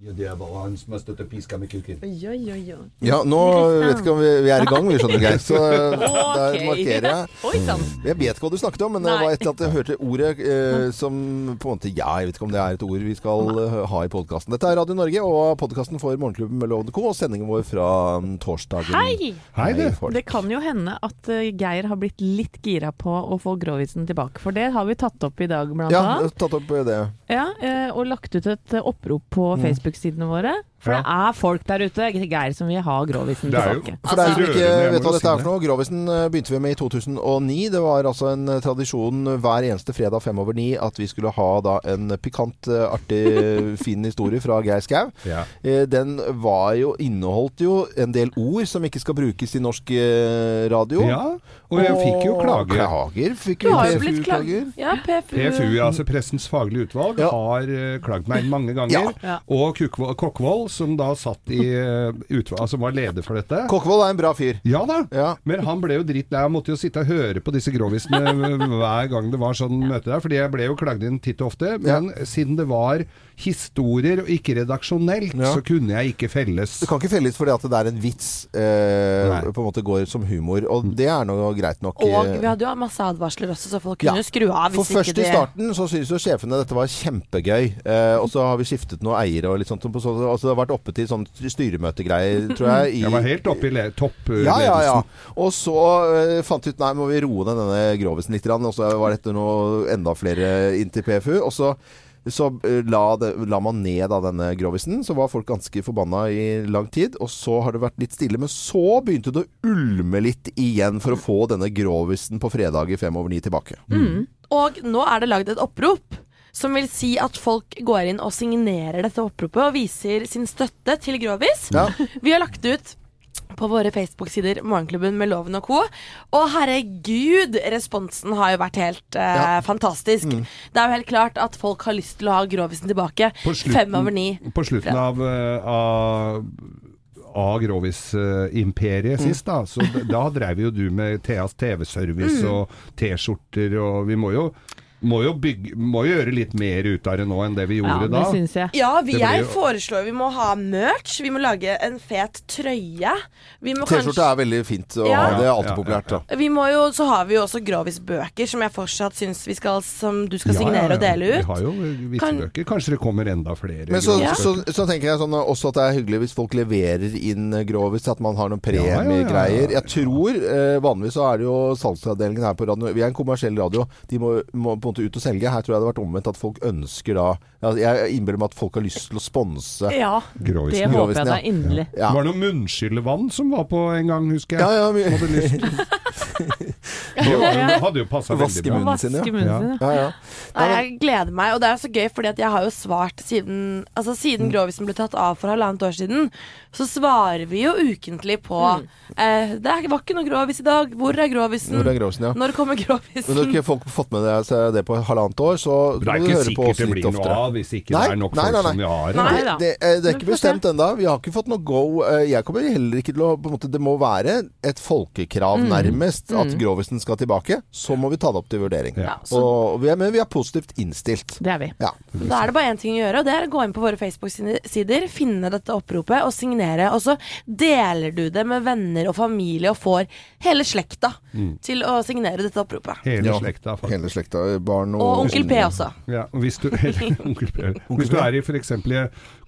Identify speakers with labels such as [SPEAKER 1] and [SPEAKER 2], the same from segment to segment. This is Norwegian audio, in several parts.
[SPEAKER 1] Ja, det er bare han som har stått og piska med kuken.
[SPEAKER 2] Oi, oi, oi. oi.
[SPEAKER 3] Ja, nå vet ikke om vi, vi er i gang, vi skjønner Geir. Så eh, der markerer jeg. Jeg vet ikke hva du snakket om, men det var et eller annet jeg hørte ordet eh, som på en måte Ja, jeg vet ikke om det er et ord vi skal eh, ha i podkasten. Dette er Radio Norge og podkasten for Morgenklubben med Lovende Co. og sendingen vår fra mm, torsdagen.
[SPEAKER 2] Hei!
[SPEAKER 1] Hei, du.
[SPEAKER 2] Det kan jo hende at eh, Geir har blitt litt gira på å få grovisen tilbake, for det har vi tatt opp i dag, blant
[SPEAKER 3] Ja,
[SPEAKER 2] annet.
[SPEAKER 3] Ja, tatt opp det.
[SPEAKER 2] Ja, og lagt ut et opprop på
[SPEAKER 3] Mm.
[SPEAKER 2] Facebook-sidene våre. For det er folk der ute, Geir, som vil ha grovisen
[SPEAKER 1] Det er jo-
[SPEAKER 2] tilbake.
[SPEAKER 3] For deg som
[SPEAKER 1] Altså,
[SPEAKER 3] ikke vet hva dette er for noe, Grovisen eh, begynte vi med i 2009. Det var altså en eh, tradisjon hver eneste fredag fem over ni at vi skulle ha da en pikant, eh, artig, fin historie fra Geir Skau.
[SPEAKER 1] Ja.
[SPEAKER 3] Den var jo, inneholdt jo en del ord som ikke skal brukes i nork eh, radio.
[SPEAKER 1] ja, og jeg fikk jo klager.
[SPEAKER 3] Klager fikk
[SPEAKER 2] Du
[SPEAKER 3] jo
[SPEAKER 2] har jo blitt
[SPEAKER 3] PFU-klager.
[SPEAKER 2] Ja, PFU.
[SPEAKER 1] PFU, altså Pressens faglige utvalg,
[SPEAKER 3] Ja.
[SPEAKER 1] har klagd meg mange ganger.
[SPEAKER 2] Ja.
[SPEAKER 1] Og Kokkvold, som da satt i utvalget, utvalg, altså var leder for dette.
[SPEAKER 3] Kokkvold er en bra fyr.
[SPEAKER 1] Ja da.
[SPEAKER 3] Ja.
[SPEAKER 1] Men han ble jo drittlei. Han måtte jo sitte og høre på disse grovisene hver gang det var sånn møte der. Fordi jeg ble jo klagd inn titt og ofte. Men siden det var historier og ikke redaksjonelt,
[SPEAKER 3] Ja.
[SPEAKER 1] så kunne jeg ikke felles.
[SPEAKER 3] Du kan ikke felles fordi at det er en vits eh, på en måte går som humor, og det er nå greit nok.
[SPEAKER 4] Og
[SPEAKER 3] eh.
[SPEAKER 4] vi hadde jo masse advarsler også, så folk
[SPEAKER 3] Ja.
[SPEAKER 4] kunne skru av hvis ikke
[SPEAKER 3] først i starten så syntes jo sjefene dette var kjempegøy. Eh, og så har vi skiftet noen eiere og litt sånt. så- Altså det har vært oppe til sånn styremøtegreier, tror jeg. I,
[SPEAKER 1] Jeg var helt oppe i le- toppledelsen.
[SPEAKER 3] ja, ja, ja. Og så eh, fant vi ut nei, må vi roe ned denne grovisen litt. Og så var dette noe enda flere inn til PFU. Og så, så eh, la, det, la man ned av denne grovisen. Så var folk ganske forbanna i lang tid. Og så har det vært litt stille. Men så begynte det å ulme litt igjen for å få denne grovisen på fredager fem over ni tilbake.
[SPEAKER 4] Og nå er det lagd et opprop. Som vil si at folk går inn og signerer dette oppropet og viser sin støtte til Grovis.
[SPEAKER 3] Ja.
[SPEAKER 4] Vi har lagt ut på våre Facebook-sider Morgenklubben med Loven og co. Og herregud, responsen har jo vært helt eh,
[SPEAKER 3] Ja.
[SPEAKER 4] fantastisk.
[SPEAKER 3] Mm.
[SPEAKER 4] Det er jo helt klart at folk har lyst til å ha Grovisen tilbake.
[SPEAKER 1] Slutten-
[SPEAKER 4] Fem over ni.
[SPEAKER 1] På slutten av, eh, av av Grovis-imperiet sist, da. Så da dreiv jo du med Theas TV-service og T-skjorter, og vi må jo, må jo bygge Må jo gjøre litt mer ut av det nå enn det vi
[SPEAKER 2] Ja,
[SPEAKER 1] gjorde
[SPEAKER 2] det
[SPEAKER 1] da.
[SPEAKER 2] jeg.
[SPEAKER 4] Ja, vi, jeg
[SPEAKER 1] jo-
[SPEAKER 4] foreslår vi må ha merch. Vi må lage en fet trøye. Vi
[SPEAKER 3] T-skjorte
[SPEAKER 4] kanskje
[SPEAKER 3] er veldig fint, og
[SPEAKER 4] Ja.
[SPEAKER 3] det er alltid
[SPEAKER 1] Ja, ja,
[SPEAKER 3] populært. Da.
[SPEAKER 4] vi må jo, så har vi jo også Grovis-bøker, som jeg fortsatt syns vi skal Som du skal signere
[SPEAKER 1] ja.
[SPEAKER 4] og dele ut.
[SPEAKER 1] Vi har jo vitsebøker. Kanskje det kommer enda flere.
[SPEAKER 3] Men så, så, så tenker jeg sånn, også at det er hyggelig hvis folk leverer inn Grovis, at man har noen
[SPEAKER 1] Ja, ja, ja, ja.
[SPEAKER 3] premiegreier. Jeg tror eh, Vanligvis så er det jo salgsavdelingen her på radio Vi er en kommersiell radio. De må, må på en måte ut og selge. Her tror jeg det har vært omvendt at folk ønsker da Jeg innbiller meg at folk har lyst til å sponse.
[SPEAKER 2] Ja, det håper jeg
[SPEAKER 3] ja.
[SPEAKER 2] da inderlig.
[SPEAKER 3] Ja.
[SPEAKER 1] Det var noe munnskyllevann som var på en gang, husker jeg.
[SPEAKER 3] Ja, ja, vi-
[SPEAKER 1] Hadde. Det hadde jo passa veldig
[SPEAKER 3] Vaske
[SPEAKER 1] bra.
[SPEAKER 3] munnen sin, ja.
[SPEAKER 2] Vaske munnen
[SPEAKER 1] Ja.
[SPEAKER 2] sin, ja.
[SPEAKER 3] ja, ja.
[SPEAKER 4] Nei, jeg gleder meg, og det er så gøy, fordi jeg har jo svart siden Altså siden
[SPEAKER 3] Mm.
[SPEAKER 4] Grovisen ble tatt av for halvannet år siden, så svarer vi jo ukentlig på
[SPEAKER 3] Mm.
[SPEAKER 4] eh, Det var ikke noe Grovis i dag. Hvor er Grovisen?
[SPEAKER 3] Hvor er Grovisen, ja.
[SPEAKER 4] Når kommer
[SPEAKER 3] Men har
[SPEAKER 4] Grovisen?
[SPEAKER 3] ikke folk fått med det- seg det på halvannet år, så
[SPEAKER 1] Det
[SPEAKER 3] må
[SPEAKER 1] er
[SPEAKER 3] du
[SPEAKER 1] ikke
[SPEAKER 3] høre på
[SPEAKER 1] sikkert
[SPEAKER 3] oftere.
[SPEAKER 1] det
[SPEAKER 3] litt
[SPEAKER 1] blir noe av hvis ikke
[SPEAKER 3] Nei,
[SPEAKER 1] det er nok
[SPEAKER 3] nei,
[SPEAKER 1] folk
[SPEAKER 3] nei, nei.
[SPEAKER 1] som vi har.
[SPEAKER 4] Nei.
[SPEAKER 3] Det, det, er- det er ikke bestemt ennå. Vi har ikke fått noe go. Eh, Jeg kommer heller ikke til å på en måte, Det må være et folkekrav,
[SPEAKER 4] Mm.
[SPEAKER 3] nærmest, at Grovisen skal tilbake. Så må vi ta det opp til vurdering.
[SPEAKER 1] Ja.
[SPEAKER 3] Og vi er, men vi er positivt innstilt.
[SPEAKER 2] Det er vi.
[SPEAKER 3] Ja.
[SPEAKER 4] Da er det bare én ting å gjøre, og det er å gå inn på våre Facebook-sider, finne dette oppropet og signere. Og så deler du det med venner og familie og får hele slekta til å signere dette oppropet.
[SPEAKER 1] Hele
[SPEAKER 3] Ja.
[SPEAKER 1] slekta, faktisk.
[SPEAKER 3] Hele slekta. Barn og
[SPEAKER 4] Og onkel P også.
[SPEAKER 1] Ja, hvis du, eller, onkel P. hvis du er i f.eks.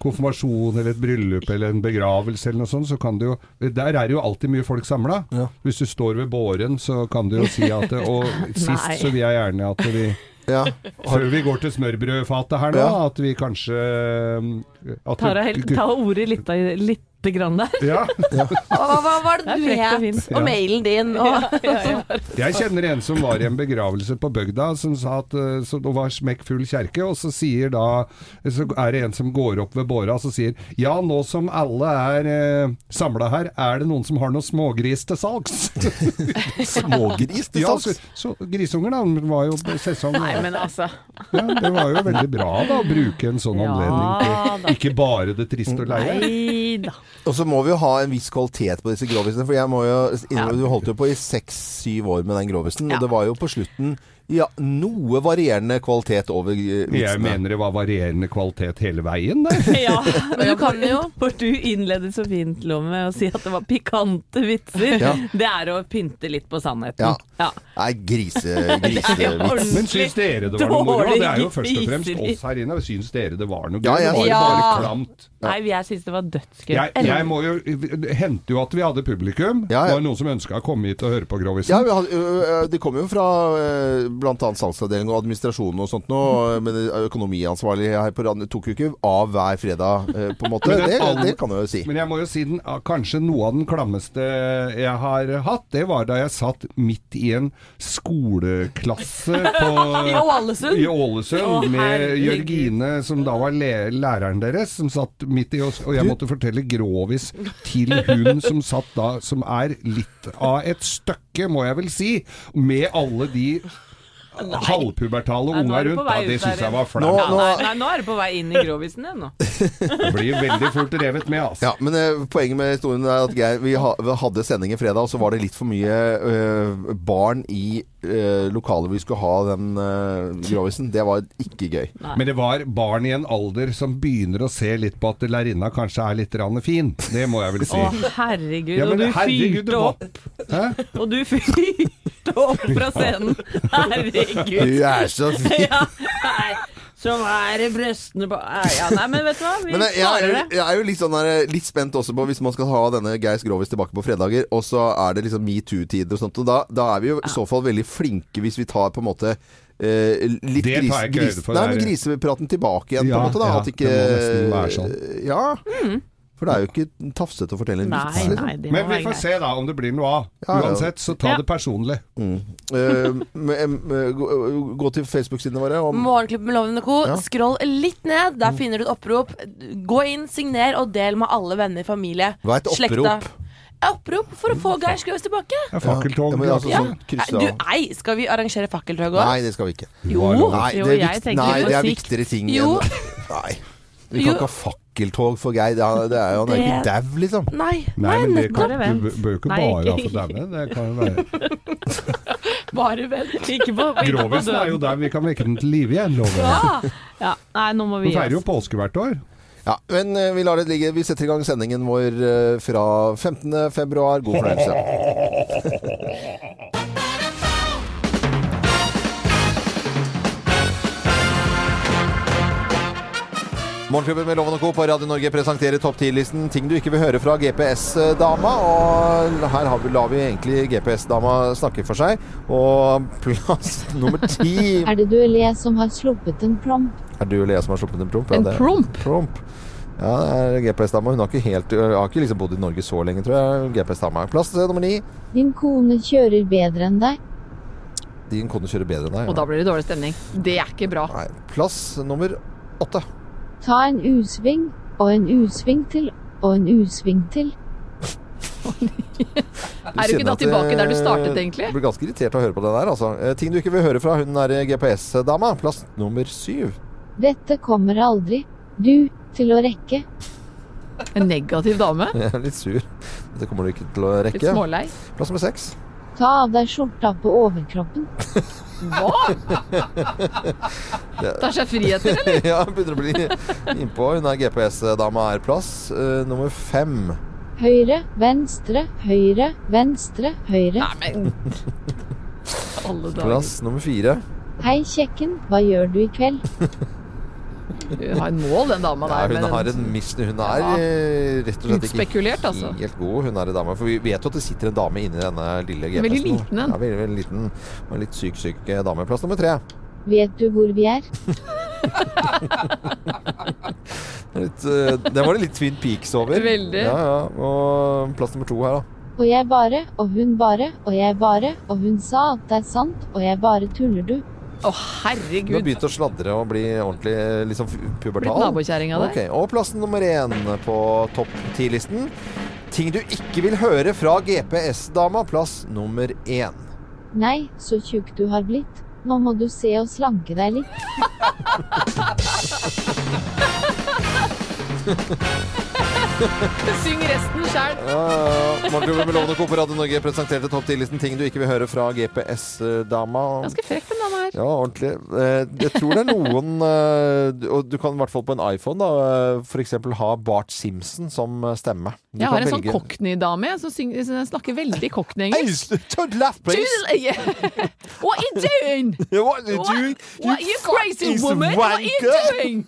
[SPEAKER 1] konfirmasjon eller et bryllup eller en begravelse eller noe sånt, så kan du jo Der er det jo alltid mye folk samla.
[SPEAKER 3] Ja.
[SPEAKER 1] Hvis du står ved båren, så kan du jo si at Og sist så vil jeg gjerne at vi
[SPEAKER 3] Ja.
[SPEAKER 1] Før vi går til smørbrødfatet her nå,
[SPEAKER 3] Ja.
[SPEAKER 1] at vi kanskje at
[SPEAKER 2] Ta, Ta ordet litt, av- litt grann der.
[SPEAKER 1] Ja.
[SPEAKER 4] Og hva, var det
[SPEAKER 2] Det er
[SPEAKER 4] du
[SPEAKER 2] frekt og
[SPEAKER 4] het?
[SPEAKER 2] fint.
[SPEAKER 4] Og mailen din og
[SPEAKER 1] Jeg kjenner en som var i en begravelse på bygda, som sa at eh, så det var smekkfull kjerke, og så sier da Så er det en som går opp ved båra og så sier Ja, nå som alle er eh, samla her, er det noen som har noe smågris til salgs?
[SPEAKER 3] Smågris til
[SPEAKER 1] ja, så,
[SPEAKER 3] salgs.
[SPEAKER 1] så grisunger, da. Det var jo sesong.
[SPEAKER 2] Nei, men altså.
[SPEAKER 1] Ja, det var jo veldig bra da å bruke en sånn
[SPEAKER 2] Ja
[SPEAKER 1] anledning
[SPEAKER 2] da.
[SPEAKER 1] til ikke bare det triste og leie.
[SPEAKER 2] Nei da.
[SPEAKER 3] Og så må vi jo ha en viss kvalitet på disse grovisene. For jeg må jo innrømme, du holdt jo på i seks-syv år med den grovisen. Og det var jo på slutten Ja, noe varierende kvalitet over vitsene.
[SPEAKER 1] Jeg mener det var varierende kvalitet hele veien det.
[SPEAKER 2] Ja,
[SPEAKER 4] Men du kan jo
[SPEAKER 2] For du innledet så fint, Lov, med å si at det var pikante vitser.
[SPEAKER 3] Ja.
[SPEAKER 2] Det er å pynte litt på sannheten.
[SPEAKER 3] Ja.
[SPEAKER 2] Ja.
[SPEAKER 3] Nei, grise,
[SPEAKER 2] Det er
[SPEAKER 3] grisevits.
[SPEAKER 2] ordentlig
[SPEAKER 1] Men syns dere det var noe moro? Det er jo først og fremst oss her inne. Syns dere det var noe gøy?
[SPEAKER 3] Ja, jeg-
[SPEAKER 1] det var jo
[SPEAKER 4] Ja.
[SPEAKER 1] bare klamt.
[SPEAKER 2] Nei, jeg syns det var dødsgøy.
[SPEAKER 1] Jeg, jeg må jo, det hendte jo at vi hadde publikum.
[SPEAKER 3] Ja, ja.
[SPEAKER 1] Det var noen som ønska å komme hit og høre på Grovisen.
[SPEAKER 3] Ja, vi hadde, Det kommer jo fra bl.a. salgsavdeling og administrasjon og sånt nå. Men økonomiansvarlig her på radioen tok jo ikke av hver fredag, på en måte.
[SPEAKER 1] Men
[SPEAKER 3] Det,
[SPEAKER 1] det-
[SPEAKER 3] det kan jeg jo si.
[SPEAKER 1] Men jeg må jo si den, ah, kanskje noe av den klammeste jeg har hatt, det var da jeg satt midt i en skoleklasse på,
[SPEAKER 4] I Ålesund?
[SPEAKER 1] i Ålesund
[SPEAKER 2] Å,
[SPEAKER 1] med. Jørgine, som da var le læreren deres, som satt midt i oss, og jeg måtte fortelle grovis til hun som satt da, som er litt av et støkke, må jeg vel si, med alle de halvpubertale
[SPEAKER 2] Nei, nå er
[SPEAKER 1] rundt. Da, det syns jeg var flaut.
[SPEAKER 2] Nå,
[SPEAKER 3] nå-
[SPEAKER 2] nei, nei, nå er du på vei inn i grovisen igjen, nå.
[SPEAKER 1] Det blir veldig fort revet med, altså.
[SPEAKER 3] Ja, men ø, Poenget med historien er at Geir, vi, ha, vi hadde sending i fredag, og så var det litt for mye ø, barn i lokalet hvor vi skulle ha den ø, grovisen. Det var ikke gøy.
[SPEAKER 1] Men det var barn i en alder som begynner å se litt på at lærerinna kanskje er litt rann fin. Det må jeg vel si.
[SPEAKER 2] Å, herregud.
[SPEAKER 1] Ja, men
[SPEAKER 2] og du
[SPEAKER 1] herregud,
[SPEAKER 2] fyrte opp.
[SPEAKER 1] Hæ?
[SPEAKER 2] Og du fyrte opp fra scenen. Herregud.
[SPEAKER 3] Du er så fin!
[SPEAKER 2] Ja, nei. Som er i brystene på ja, nei, men vet du hva? Vi
[SPEAKER 3] Men jeg, jeg,
[SPEAKER 2] klarer
[SPEAKER 3] er,
[SPEAKER 2] det.
[SPEAKER 3] jeg er jo litt, sånn der, litt spent også på hvis man skal ha denne Geis Grovis tilbake på fredager, og så er det liksom metoo-tider og sånt. Og da, da er vi jo i så fall veldig flinke hvis vi tar på en måte eh, litt
[SPEAKER 1] Det tar
[SPEAKER 3] gris,
[SPEAKER 1] jeg ikke
[SPEAKER 3] gris,
[SPEAKER 1] høyde for,
[SPEAKER 3] Nei, men grisepraten tilbake igjen, på
[SPEAKER 1] Ja,
[SPEAKER 3] en måte. Da.
[SPEAKER 1] ja,
[SPEAKER 3] At ikke,
[SPEAKER 1] det må nesten være sånn.
[SPEAKER 3] Ja.
[SPEAKER 2] Mm.
[SPEAKER 3] For det er jo ikke tafsete å fortelle en
[SPEAKER 2] Nei,
[SPEAKER 3] vits. Nei,
[SPEAKER 2] nei, det må
[SPEAKER 1] Men vi
[SPEAKER 2] være
[SPEAKER 1] får
[SPEAKER 2] greit.
[SPEAKER 1] se da om det blir noe av.
[SPEAKER 3] Ja, ja.
[SPEAKER 1] Uansett, så ta
[SPEAKER 2] Ja.
[SPEAKER 1] det personlig.
[SPEAKER 3] Eh, men, eh, gå, gå til Facebook-sidene våre. Om,
[SPEAKER 4] Morgenklubben med Loven og Co.
[SPEAKER 3] Ja.
[SPEAKER 4] Skroll litt ned. Der finner du et opprop. Gå inn, signer og del med alle venner, familie,
[SPEAKER 3] hva er et
[SPEAKER 4] slekta.
[SPEAKER 3] opprop?
[SPEAKER 4] Opprop for å få Geir Skrovis tilbake.
[SPEAKER 1] Det er fakkeltog.
[SPEAKER 3] Ja, men altså, sånn, krysse
[SPEAKER 4] Du,
[SPEAKER 3] av.
[SPEAKER 4] ei, skal vi arrangere fakkeltog òg?
[SPEAKER 3] Nei, det skal vi ikke.
[SPEAKER 4] Jo.
[SPEAKER 3] Nei,
[SPEAKER 2] Jo,
[SPEAKER 3] det er,
[SPEAKER 2] jeg
[SPEAKER 3] vikt,
[SPEAKER 2] tenker
[SPEAKER 3] nei,
[SPEAKER 2] på
[SPEAKER 3] det er
[SPEAKER 2] sikt.
[SPEAKER 3] viktigere ting
[SPEAKER 4] Jo.
[SPEAKER 3] enn Nei. Vi kan
[SPEAKER 4] Jo.
[SPEAKER 3] ikke ha fakkeltog for Geir. Det er, det er jo han er ikke dau, liksom.
[SPEAKER 4] Nei,
[SPEAKER 1] Nei, men det kan, du bør jo ikke bare ha for daue. Det kan jo være
[SPEAKER 2] Bare vent. Ikke på, ikke
[SPEAKER 1] Grovisen er jo der vi kan vekke den til live igjen, lover jeg.
[SPEAKER 2] Ja. Nei, nå må
[SPEAKER 1] Vi feirer jo påske hvert år.
[SPEAKER 3] Ja, men eh, vi lar det ligge. Vi setter i gang sendingen vår eh, fra 15. februar. God fornøyelse. Morgenklubben med Loven og Co. på Radio Norge presenterer topp 10-listen ting du ikke vil høre fra GPS-dama. Og her har vi, lar vi egentlig GPS-dama snakke for seg. Og plass nummer ti
[SPEAKER 5] Er det du eller jeg som har sluppet en promp?
[SPEAKER 3] Er det du eller jeg som har sluppet en promp? Ja,
[SPEAKER 2] En promp?
[SPEAKER 3] Promp. Ja, det er GPS-dama. Hun har ikke, helt, har ikke liksom bodd i Norge så lenge, tror jeg. GPS-dama. Plass nummer ni.
[SPEAKER 5] Din kone kjører bedre enn deg.
[SPEAKER 3] Din kone kjører bedre enn deg. Ja.
[SPEAKER 6] Og da blir det dårlig stemning. Det er ikke bra.
[SPEAKER 3] Nei. Plass nummer åtte.
[SPEAKER 5] Ta en U-sving, og en U-sving til, og en U-sving til.
[SPEAKER 6] Er du ikke da tilbake der du
[SPEAKER 3] eh,
[SPEAKER 6] startet, egentlig?
[SPEAKER 3] Du blir ganske irritert av å høre på det der, altså. Eh, Ting du ikke vil høre fra hun er GPS-dama. Plass nummer syv.
[SPEAKER 5] Dette kommer aldri du til å rekke.
[SPEAKER 6] En negativ dame.
[SPEAKER 3] Jeg er litt sur. Dette kommer du ikke til å rekke.
[SPEAKER 6] Litt smålei.
[SPEAKER 3] Plass nummer seks.
[SPEAKER 5] Ta av deg skjorta på overkroppen. Hva?!
[SPEAKER 6] Tar seg friheter, eller?
[SPEAKER 3] ja, begynner å bli innpå. Hun er GPS-dama er plass Uh, nummer fem.
[SPEAKER 5] Høyre, venstre, høyre, venstre, høyre.
[SPEAKER 6] Nei, men Alle dager.
[SPEAKER 3] Plass nummer fire.
[SPEAKER 5] Hei, kjekken, hva gjør du i kveld?
[SPEAKER 6] Hun har en mål, den dama
[SPEAKER 3] Ja,
[SPEAKER 6] der.
[SPEAKER 3] hun
[SPEAKER 6] men
[SPEAKER 3] har en mission. Hun er
[SPEAKER 6] Ja.
[SPEAKER 3] eh, rett og slett ikke
[SPEAKER 6] helt altså.
[SPEAKER 3] helt god, hun er en dame. For vi vet jo at det sitter en dame inni denne lille GPS-en.
[SPEAKER 6] Veldig liten en.
[SPEAKER 3] Ja, veldig, veldig liten. Og en litt syk, syk eh, dame. Plass nummer tre.
[SPEAKER 5] Vet du hvor vi er?
[SPEAKER 3] Litt, eh, den var det litt Twin Peaks over.
[SPEAKER 6] Veldig.
[SPEAKER 3] Ja, ja. Og plass nummer to her, da.
[SPEAKER 5] Og jeg bare, og hun bare, og jeg bare, og hun sa at det er sant, og jeg bare tuller du.
[SPEAKER 6] Å,
[SPEAKER 3] Du har
[SPEAKER 6] herregud.
[SPEAKER 3] begynt å sladre og bli ordentlig liksom, pubertal?
[SPEAKER 6] Blitt
[SPEAKER 3] nabokjerring
[SPEAKER 6] av
[SPEAKER 3] Ok,
[SPEAKER 6] Okay.
[SPEAKER 3] Og plassen nummer én på topp ti-listen. Ting du ikke vil høre fra GPS-dama. Plass nummer én.
[SPEAKER 5] Nei, så tjukk du har blitt. Nå må du se og slanke deg litt.
[SPEAKER 6] Syng resten sjæl.
[SPEAKER 3] Morgenklubben med Lovende Co. på Radio Norge presenterte topp 10-listen ting du ikke vil høre fra GPS-dama.
[SPEAKER 6] Ganske frekk den dama her.
[SPEAKER 3] Ja, ordentlig. Eh, Jeg tror det er noen eh, Og du kan i hvert fall på en iPhone da f.eks. for eksempel ha Bart Simpson som eh, stemme. Du
[SPEAKER 6] Jeg har en sånn
[SPEAKER 3] velge-
[SPEAKER 6] cockney-dame som snakker veldig cockney-engelsk. Julie, What are you doing?
[SPEAKER 3] What are you
[SPEAKER 6] What,
[SPEAKER 3] doing?
[SPEAKER 6] what are you crazy
[SPEAKER 3] woman?
[SPEAKER 6] woman? What are you doing?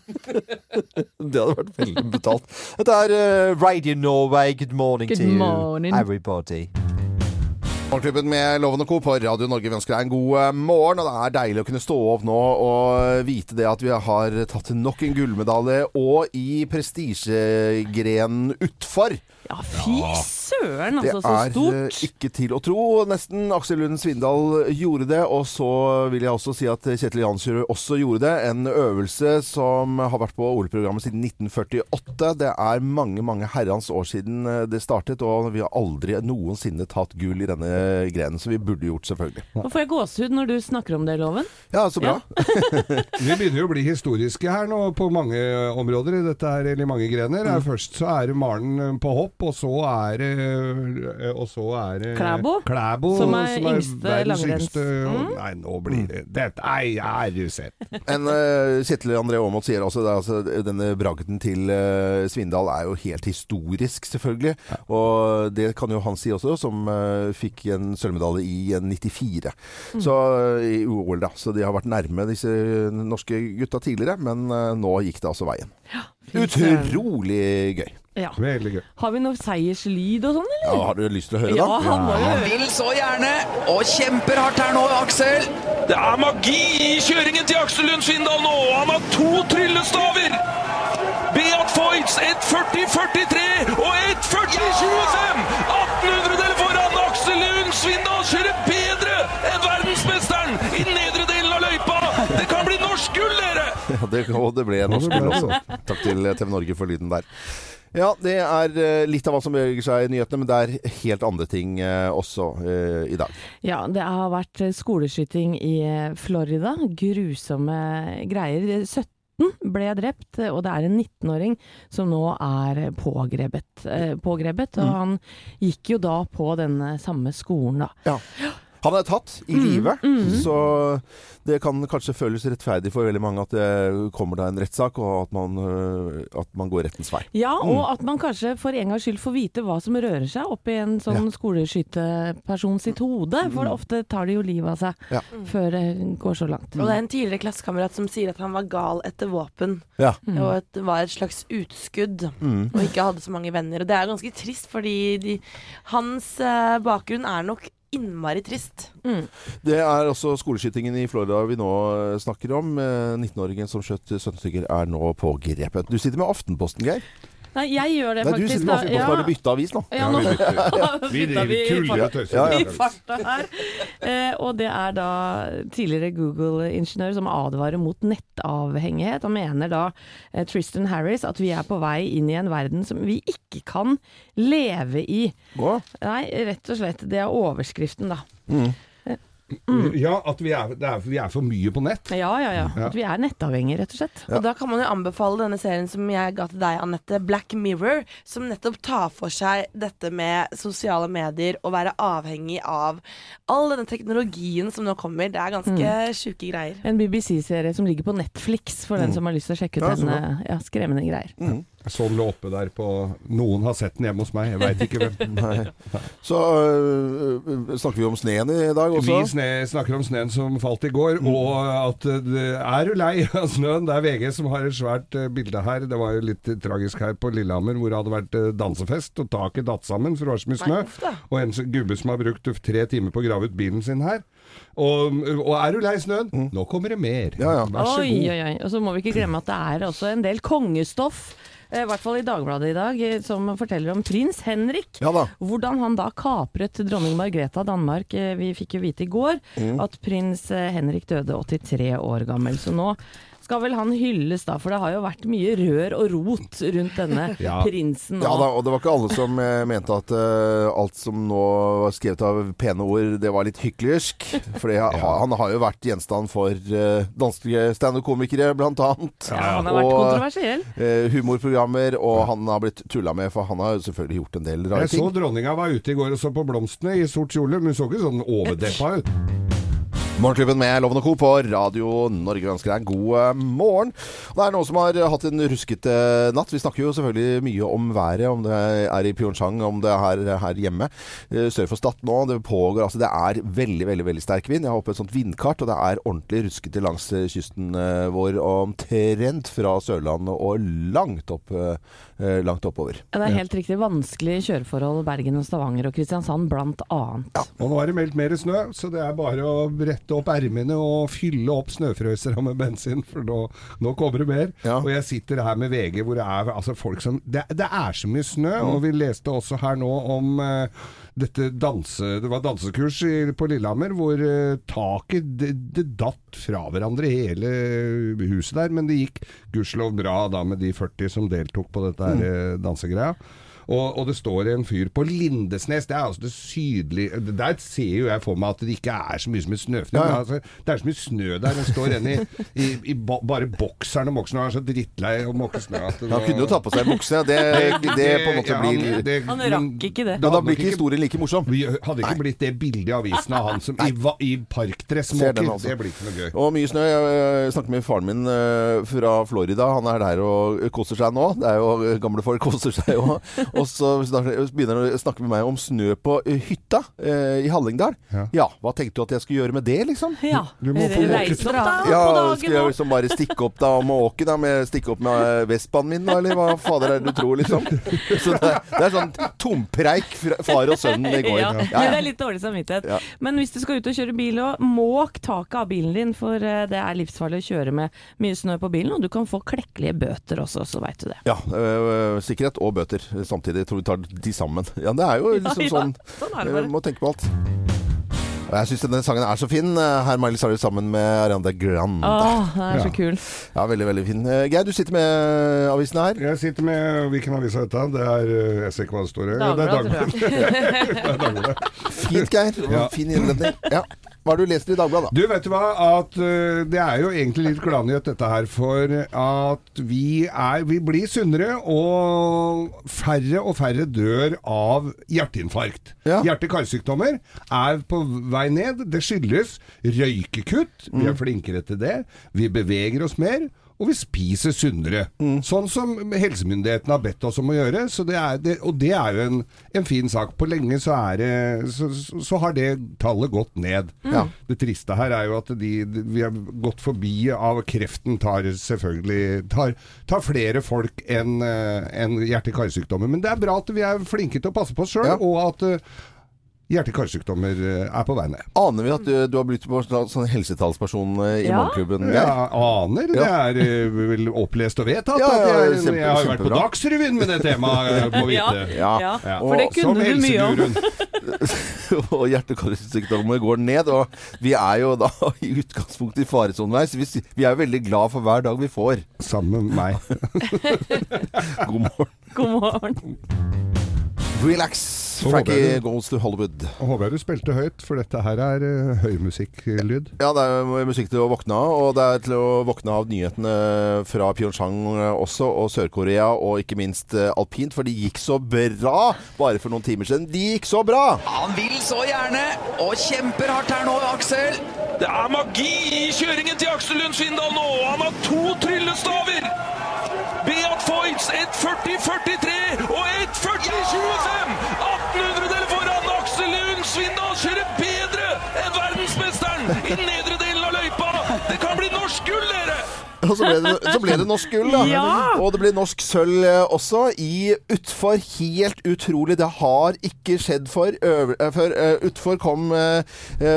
[SPEAKER 3] Det hadde vært veldig betalt. Dette er eh, Radio Norway. Good morning
[SPEAKER 6] Good
[SPEAKER 3] to you,
[SPEAKER 6] morning.
[SPEAKER 3] everybody. Morgenklubben med Lovende Co. på Radio Norge vi ønsker deg en god eh, morgen. Og det er deilig å kunne stå opp nå og vite det at vi har tatt nok en gullmedalje. Og i prestisjegrenen utfor.
[SPEAKER 2] Ja, fy søren, altså. Så stort.
[SPEAKER 3] Det er ikke til å tro. Nesten Aksel Lund Svindal gjorde det. Og så vil jeg også si at Kjetil Jansrud også gjorde det. En øvelse som har vært på OL-programmet siden 1948. Det er mange, mange herrens år siden eh, det startet, og vi har aldri noensinne tatt gull i denne grenen. Så vi burde gjort, selvfølgelig.
[SPEAKER 2] Nå får jeg gåsehud når du snakker om det, Loven.
[SPEAKER 3] Ja, så bra.
[SPEAKER 1] Vi begynner jo å bli historiske her nå på mange områder i dette her, eller i mange grener.
[SPEAKER 3] Mm.
[SPEAKER 1] Først så er det Maren eh, på hopp, og så er det eh, Og så er det
[SPEAKER 2] Klæbo,
[SPEAKER 1] Klæbo
[SPEAKER 2] som er yngste
[SPEAKER 1] verdens
[SPEAKER 2] langrenns-
[SPEAKER 1] yngste. og-
[SPEAKER 2] Mm.
[SPEAKER 1] Nei, nå blir det Dette Nei, er du sett.
[SPEAKER 3] En uh, Kjetil André Aamodt sier også, det, er altså denne bragden til uh, Svindal er jo helt historisk, selvfølgelig. Og det kan jo han si også, som uh, fikk en sølvmedalje i eh, 94. Så eh, i OL, da. Så de har vært nærme disse norske gutta tidligere, men nå gikk det altså veien.
[SPEAKER 2] Ja.
[SPEAKER 3] Utrolig gøy.
[SPEAKER 2] Ja.
[SPEAKER 1] Veldig gøy.
[SPEAKER 2] Har vi noe seierslyd og sånn, eller?
[SPEAKER 3] Ja, har du lyst til å høre,
[SPEAKER 2] Ja, han må jo
[SPEAKER 7] Han
[SPEAKER 2] høre.
[SPEAKER 7] vil så gjerne, og kjemper hardt her nå, Aksel.
[SPEAKER 8] Det er magi i kjøringen til Aksel Lund Svindal nå! Han har to tryllestaver! Beat Foyts 1.40,43 og 1.40,25! 1800-deler foran! Aksel Lund Svindal kjører bedre enn verdensmesteren i den nedre delen av løypa! Det kan bli norsk gull, dere!
[SPEAKER 3] Ja, det, og det ble norsk gull også. Takk til TV Norge for lyden der. Ja, det er eh, litt av hva som beveger seg i nyhetene, men det er helt andre ting eh, også eh, i dag.
[SPEAKER 2] Ja, det har vært skoleskyting i Florida. Grusomme greier. 17 ble drept, og det er en 19-åring som nå er pågrepet. pågrepet og han gikk jo da på denne samme skolen, da.
[SPEAKER 3] Han er tatt i live, så det kan kanskje føles rettferdig for veldig mange at det kommer da en rettssak, og at man, øh, at man går rettens vei.
[SPEAKER 2] Ja, og at man kanskje for en gangs skyld får vite hva som rører seg oppi en sånn skoleskyteperson sitt hode. For ofte tar de jo livet av seg
[SPEAKER 3] Ja.
[SPEAKER 2] før det går så langt.
[SPEAKER 4] Og det er en tidligere klassekamerat som sier at han var gal etter våpen.
[SPEAKER 3] Ja.
[SPEAKER 4] Og at det var et slags utskudd,
[SPEAKER 3] Mm.
[SPEAKER 4] og ikke hadde så mange venner. Og det er ganske trist, fordi de, hans eh, bakgrunn er nok innmari trist.
[SPEAKER 3] Det er også skoleskytingen i Florida vi nå øh, snakker om. Eh, 19-åringen som skjøt 17 stykker er nå pågrepet. Du sitter med Aftenposten, Geir.
[SPEAKER 2] Nei, jeg gjør det
[SPEAKER 3] Nei, du
[SPEAKER 2] faktisk.
[SPEAKER 3] sitter med Aftenposten. Har du bytta avis nå?
[SPEAKER 2] Ja, nå
[SPEAKER 1] Vi
[SPEAKER 2] vi
[SPEAKER 1] driver tuller og tøyser.
[SPEAKER 3] Ja, ja.
[SPEAKER 2] i farta her. Eh, og det er da tidligere Google-ingeniør som advarer mot nettavhengighet. Han mener da, eh, Tristan Harris, at vi er på vei inn i en verden som vi ikke kan leve i.
[SPEAKER 3] Hva?
[SPEAKER 2] Nei, rett og slett. Det er overskriften, da.
[SPEAKER 1] Ja, at vi er, det er, vi er for mye på nett.
[SPEAKER 2] Ja, ja, ja.
[SPEAKER 1] Ja.
[SPEAKER 2] At vi er nettavhengige, rett og slett.
[SPEAKER 3] Ja.
[SPEAKER 4] Og da kan man jo anbefale denne serien som jeg ga til deg, Anette, Black Mirror, som nettopp tar for seg dette med sosiale medier og være avhengig av all denne teknologien som nå kommer. Det er ganske
[SPEAKER 3] Mm.
[SPEAKER 4] sjuke greier.
[SPEAKER 2] En BBC-serie som ligger på Netflix, for den som har lyst til å sjekke ut
[SPEAKER 3] Mm. Ja,
[SPEAKER 2] denne ja, skremmende greier.
[SPEAKER 1] Jeg så den lå oppe der på Noen har sett den hjemme hos meg, jeg veit ikke hvem.
[SPEAKER 3] nei. Så øh, snakker vi om sneen i dag også.
[SPEAKER 1] Vi sne, snakker om sneen som falt i går, og at det er du lei av snøen? Det er VG som har et svært eh, bilde her. Det var jo litt tragisk her på Lillehammer, hvor det hadde vært eh, dansefest, og taket datt sammen, for det var så mye snø. Og en gubbe som har brukt tre timer på å grave ut bilen sin her. Og, og er du lei snøen? Nå kommer det mer.
[SPEAKER 3] Ja, ja.
[SPEAKER 1] Vær så
[SPEAKER 2] Oi,
[SPEAKER 1] god.
[SPEAKER 2] oi, oi. Og så må vi ikke glemme at det er også en del kongestoff. Eh, I hvert fall i Dagbladet i dag, eh, som forteller om prins Henrik.
[SPEAKER 3] Ja da.
[SPEAKER 2] Hvordan han da kapret dronning Margrethe av Danmark. Eh, Vi fikk jo vite i går
[SPEAKER 3] Mm.
[SPEAKER 2] at prins Henrik døde 83 år gammel. Så nå skal vel han hylles da, for det har jo vært mye rør og rot rundt denne
[SPEAKER 1] Ja.
[SPEAKER 2] prinsen Og...
[SPEAKER 3] Ja da, og det var ikke alle som eh, mente at eh, alt som nå var skrevet av pene ord, det var litt hyklersk. For han har jo vært gjenstand for uh, danske standup-komikere, blant annet.
[SPEAKER 2] Ja, han har vært
[SPEAKER 3] Og,
[SPEAKER 2] kontroversiell.
[SPEAKER 3] eh, humorprogrammer, og han har blitt tulla med, for han har jo selvfølgelig gjort en del rare ting.
[SPEAKER 1] Jeg så dronninga var ute i går og så på blomstene i sort kjole, men hun så ikke sånn overdeppa ut.
[SPEAKER 3] Morgenklubben med Loven og Co. på Radio Norge ønsker deg en god eh, morgen. Det er noen som har hatt en ruskete natt. Vi snakker jo selvfølgelig mye om været, om det er i Pyeongchang, om det er her, her hjemme. Eh, Sør for Stad nå, det pågår altså Det er veldig, veldig veldig sterk vind. Jeg har oppe et sånt vindkart, og det er ordentlig ruskete langs eh, kysten vår. Omtrent fra Sørlandet og langt opp langt oppover.
[SPEAKER 2] Det er helt riktig. Vanskelige kjøreforhold Bergen og Stavanger og Kristiansand blant annet.
[SPEAKER 1] Og nå er det meldt mer snø, så det er bare å brette opp ermene og fylle opp snøfrøsera med bensin, for nå, nå kommer det mer.
[SPEAKER 3] Ja.
[SPEAKER 1] Og jeg sitter her med VG hvor det er altså folk som Det, det er så mye snø, og vi leste også her nå om uh, dette danse... Det var dansekurs i, på Lillehammer hvor uh, taket det, det datt fra hverandre hele huset der, men det gikk gudskjelov bra da med de 40 som deltok på dette her eh, dansegreia. Og, og det står en fyr på Lindesnes, det er altså det sydlige Der ser jo jeg for meg at det ikke er så mye som et snøfnugg.
[SPEAKER 3] Ja, ja.
[SPEAKER 1] Altså, det er så mye snø der. Den står en i, i, i ba, bare bokseren og bokseren og er så drittlei å måke snø at
[SPEAKER 3] Han
[SPEAKER 1] var-
[SPEAKER 3] kunne jo ta på seg bukse. Det, det på en måte
[SPEAKER 1] Ja,
[SPEAKER 3] blir
[SPEAKER 1] det-
[SPEAKER 2] Han rakk ikke det.
[SPEAKER 3] Da,
[SPEAKER 1] da
[SPEAKER 3] blir ikke historien like morsom.
[SPEAKER 1] Vi hadde ikke blitt det bildet i avisen av han som i, i parkdress måker.
[SPEAKER 3] altså.
[SPEAKER 1] Det blir ikke noe gøy.
[SPEAKER 3] Og mye snø. Jeg snakket med faren min øh, fra Florida. Han er der og koser seg nå. Det er jo øh, Gamle folk koser seg jo. Og så begynner han å snakke med meg om snø på øh, hytta eh, i Hallingdal.
[SPEAKER 1] Ja.
[SPEAKER 3] Ja, hva tenkte du at jeg skulle gjøre med det, liksom?
[SPEAKER 2] Ja.
[SPEAKER 1] Du må få
[SPEAKER 2] Reise opp da
[SPEAKER 3] Ja,
[SPEAKER 2] på
[SPEAKER 3] Skal
[SPEAKER 2] dagen
[SPEAKER 3] jeg
[SPEAKER 2] og
[SPEAKER 3] liksom bare stikke opp da og måke da med, stikke opp med øh, Vespaen min, da, eller hva fader er det du tror, liksom? Så det, det er sånn tompreik fra far og sønnen i går.
[SPEAKER 2] Ja, men det er litt dårlig samvittighet.
[SPEAKER 3] Ja.
[SPEAKER 2] Men hvis du skal ut og kjøre bil, òg, måk taket av bilen din, for eh, det er livsfarlig å kjøre med mye snø på bilen, og du kan få klekkelige bøter også, så veit du det.
[SPEAKER 3] Ja, øh, sikkerhet og bøter samtidig. Jeg tror vi tar de sammen. Ja, det er jo liksom
[SPEAKER 2] Ja, ja,
[SPEAKER 3] sånn
[SPEAKER 2] sånn er det bare.
[SPEAKER 3] Må tenke på alt. Og jeg syns denne sangen er så fin. Her Miley Cyrus sammen med Ariana Grande.
[SPEAKER 2] Åh, den er
[SPEAKER 1] Ja.
[SPEAKER 2] så kul.
[SPEAKER 3] Ja, veldig, veldig fin. Eh, Geir, du sitter med avisene her.
[SPEAKER 1] Jeg sitter med Hvilken avis er dette? Det er eh, Jeg ser ikke hva det står. i. Det er
[SPEAKER 2] Dagbladet.
[SPEAKER 3] Fint, Geir.
[SPEAKER 1] Ja.
[SPEAKER 3] Fin innledning. Ja. Hva har du lest i Dagbladet, da?
[SPEAKER 1] Du, vet du hva? At uh, Det er jo egentlig litt gladnyhet dette her. For at vi er Vi blir sunnere, og færre og færre dør av hjerteinfarkt.
[SPEAKER 3] Ja.
[SPEAKER 1] Hjerte-karsykdommer er på vei ned. Det skyldes røykekutt. Vi
[SPEAKER 3] Mm.
[SPEAKER 1] er flinkere til det. Vi beveger oss mer. Og vi spiser sunnere.
[SPEAKER 3] Mm.
[SPEAKER 1] Sånn som helsemyndighetene har bedt oss om å gjøre. Så det er, det, og det er jo en, en fin sak. På lenge så, er det, så, så, har det tallet gått ned.
[SPEAKER 3] Mm.
[SPEAKER 1] Det triste her er jo at de, de, vi har gått forbi av kreften tar selvfølgelig tar, tar flere folk enn en hjerte-karsykdommer. Men det er bra at vi er flinke til å passe på oss sjøl,
[SPEAKER 3] Ja.
[SPEAKER 1] og at eh, hjerte-karsykdommer eh, er på vei ned.
[SPEAKER 3] Aner vi at du, du har blitt sånn sånn helsetalsperson eh, i
[SPEAKER 2] Ja.
[SPEAKER 3] Morgenklubben?
[SPEAKER 1] Ja, aner. Det er eh, vel opplest og vedtatt.
[SPEAKER 3] Ja, ja,
[SPEAKER 1] jeg, er- jeg har jo vært på. Dagsrevyen med det temaet, må vite.
[SPEAKER 3] Ja.
[SPEAKER 2] Ja,
[SPEAKER 1] Ja.
[SPEAKER 2] for det
[SPEAKER 3] Og
[SPEAKER 2] kunne du mye om.
[SPEAKER 3] og hjerte-karsykdommer går ned. Og vi er jo da i utgangspunktet i faresonen her, så vi, vi er jo veldig glad for hver dag vi får.
[SPEAKER 1] Sammen med meg.
[SPEAKER 3] God morgen.
[SPEAKER 2] God morgen.
[SPEAKER 3] Relax. Frankie goes to Hollywood.
[SPEAKER 1] Og Håper jeg du spilte høyt, for dette her er uh, høymusikklyd.
[SPEAKER 3] Ja, det er musikk til å våkne av, og det er til å våkne av nyhetene fra Pyeongchang også, og Sør-Korea, og ikke minst uh, alpint, for de gikk så bra bare for noen timer siden. De gikk så bra!
[SPEAKER 7] Han vil så gjerne, og kjemper hardt her nå, Aksel.
[SPEAKER 8] Det er magi i kjøringen til Aksel Lund Svindal nå. Han har to tryllestaver. Beat Foyts 1.40,43 og 1.40,25. 1800-deler foran. Aksel Lund Svindal kjører bedre enn verdensmesteren i nedre delen av løypa. Det kan bli norsk gull, dere!
[SPEAKER 3] Og så ble det, så ble det norsk gull, da.
[SPEAKER 2] Ja!
[SPEAKER 3] Og det ble norsk sølv eh, også, i utfor. Helt utrolig. Det har ikke skjedd for, øver, eh. Eh, utfor kom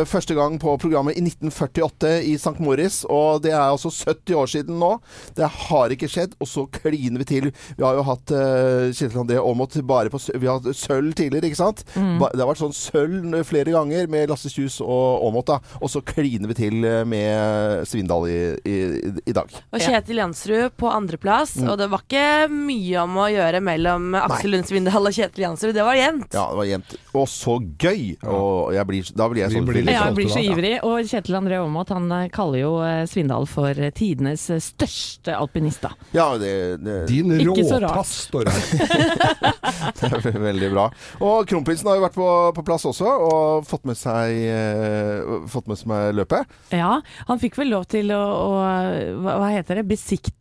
[SPEAKER 3] første gang på programmet i 1948 i St. Moritz, og det er altså 70 år siden nå. Det har ikke skjedd, og så kliner vi til. Vi har jo hatt uh, Kjetil André Aamodt bare på Vi har hatt sølv tidligere, ikke sant? Mm. det har vært sånn sølv flere ganger med Lasse Kjus og Aamodt, da. Og så kliner vi til med Svindal i, i, i dag.
[SPEAKER 4] Og Kjetil Jansrud på andreplass.
[SPEAKER 3] Mm.
[SPEAKER 4] Og det var ikke mye om å gjøre mellom Aksel Lund Svindal og Kjetil Jansrud. Det var jevnt.
[SPEAKER 3] Ja, det var jevnt. Og så gøy! Og jeg blir, da blir jeg
[SPEAKER 1] Vi
[SPEAKER 3] sånn
[SPEAKER 1] blir
[SPEAKER 2] Ja, jeg blir så ivrig. Og Kjetil André Aamodt han eh, kaller jo eh, Svindal for eh, tidenes største alpinist. da.
[SPEAKER 3] Ja, det, det,
[SPEAKER 1] Din
[SPEAKER 2] Ikke
[SPEAKER 1] råtass, står det her.
[SPEAKER 3] er veldig bra. Og kronprinsen har jo vært på, på plass også, og fått med seg, eh, fått med seg løpet.
[SPEAKER 2] Ja, han fikk vel lov til å, å hva, heter det,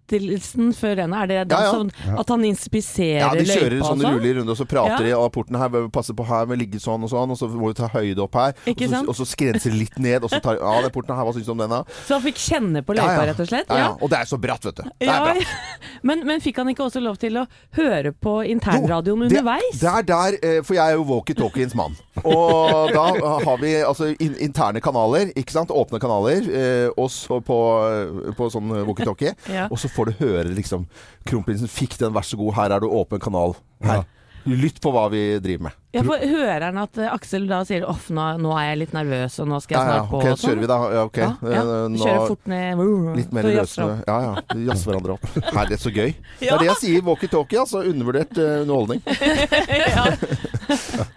[SPEAKER 2] besiktelsen før rennet? Er det den
[SPEAKER 3] Ja, ja.
[SPEAKER 2] sånn at han inspiserer løypa?
[SPEAKER 3] Ja, de kjører
[SPEAKER 2] løypa
[SPEAKER 3] sånn
[SPEAKER 2] og
[SPEAKER 3] rundt, og så prater
[SPEAKER 2] Ja.
[SPEAKER 3] de av porten her. Passe på her med ligge sånn og sånn, og så må vi ta høyde opp her.
[SPEAKER 2] Ikke
[SPEAKER 3] og, så,
[SPEAKER 2] sant?
[SPEAKER 3] og så skrenser de litt ned, og så tar Ja, den porten her, hva syns du om den, da?
[SPEAKER 2] Så han fikk kjenne på løypa,
[SPEAKER 3] Ja, ja.
[SPEAKER 2] rett og slett?
[SPEAKER 3] Ja, ja. Og det er så bratt, vet du. Det er
[SPEAKER 2] Ja,
[SPEAKER 3] bratt.
[SPEAKER 2] men, men fikk han ikke også lov til å høre på internradioen
[SPEAKER 3] det,
[SPEAKER 2] underveis?
[SPEAKER 3] det er der, eh, for jeg er jo walkietalkiens mann. Og da har vi altså in interne kanaler, ikke sant? Åpne kanaler, eh, og så på, på sånn walkietalkie.
[SPEAKER 2] Ja.
[SPEAKER 3] Og så får du høre liksom Kronprinsen fikk den, vær så god, her er du åpen kanal. Her. Lytt på hva vi driver med.
[SPEAKER 2] Ja, for Hører han at eh, Aksel da sier off, nå, nå er jeg litt nervøs, og nå skal
[SPEAKER 3] Ja,
[SPEAKER 2] jeg
[SPEAKER 3] ja,
[SPEAKER 2] snart på?
[SPEAKER 3] ok,
[SPEAKER 2] og sånn?»
[SPEAKER 3] kjører vi da. Ja, ok.
[SPEAKER 2] Ja, ja.
[SPEAKER 3] Eh, nå-
[SPEAKER 2] Kjører fort ned.
[SPEAKER 3] Litt mer
[SPEAKER 2] Så
[SPEAKER 3] løsende. Ja, ja. Jazze hverandre opp. Her, det er så gøy. Det er det jeg sier. Walkietalkie, altså. Undervurdert eh, underholdning.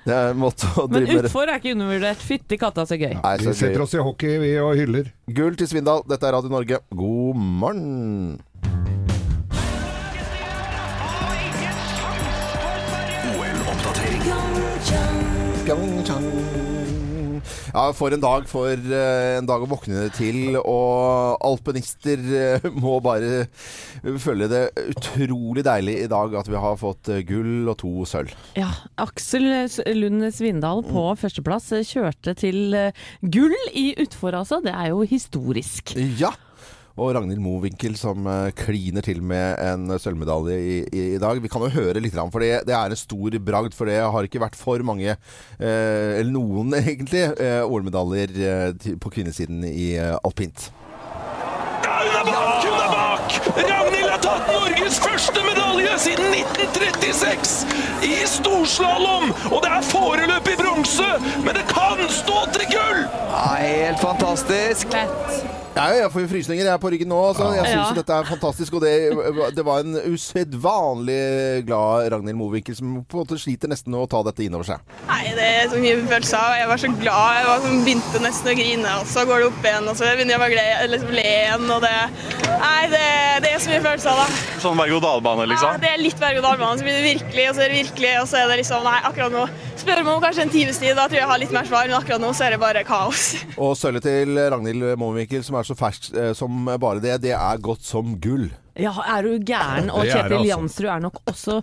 [SPEAKER 3] Det er en måte å
[SPEAKER 2] Men
[SPEAKER 3] drive med
[SPEAKER 2] utfor er ikke undervurdert. Fytti katta, så gøy.
[SPEAKER 3] Nei,
[SPEAKER 1] Vi setter oss i hockey vi og hyller.
[SPEAKER 3] Gull til Svindal. Dette er Radio Norge. God morgen. Ja, for en dag. For eh, en dag å våkne til. Og alpinister eh, må bare føle det utrolig deilig i dag at vi har fått eh, gull og to sølv.
[SPEAKER 2] Ja, Aksel Lund Svindal på førsteplass eh, kjørte til gull i utfor, altså. Det er jo historisk.
[SPEAKER 3] Ja. Og Ragnhild Mowinckel som eh, kliner til med en sølvmedalje i, i, i dag. Vi kan jo høre litt, for det, det er en stor bragd. For det har ikke vært for mange, eh, eller noen egentlig, eh, OL-medaljer eh, på kvinnesiden i eh, alpint.
[SPEAKER 8] Ja, hun er bak! Hun er bak! Ragnhild har tatt Norges første medalje siden 1936 i storslalåm! Og det er foreløpig bronse, men det kan stå til gull!
[SPEAKER 7] Ja, helt fantastisk.
[SPEAKER 3] Ja, jeg får jo frysninger jeg er på ryggen nå. Altså. Jeg syns
[SPEAKER 2] Ja.
[SPEAKER 3] dette er fantastisk. Og det, det var en usedvanlig glad Ragnhild Mowinckel som på en måte sliter nesten med å ta dette innover seg.
[SPEAKER 9] Nei, det er så mye følelser. Jeg var så glad. Jeg var sånn, begynte nesten å grine, og så går det opp igjen, og så begynner jeg å liksom, le igjen. Og det, nei, det, det er så mye følelser, da.
[SPEAKER 10] Sånn berg-og-dal-bane,
[SPEAKER 9] Ja,
[SPEAKER 10] liksom?
[SPEAKER 9] det er litt berg-og-dal-bane. Så blir det virkelig, og så er det virkelig, og så er det liksom Nei, akkurat nå spør meg om kanskje en times tid, da tror jeg jeg har litt mer svar, men akkurat nå så er det bare kaos.
[SPEAKER 3] Og sølvet til Ragnhild Mowinckel, som er så fersk eh, som bare det, det er godt som gull.
[SPEAKER 2] Ja, er du gæren? Og
[SPEAKER 1] Det er det,
[SPEAKER 2] Kjetil
[SPEAKER 1] altså.
[SPEAKER 2] Jansrud er nok også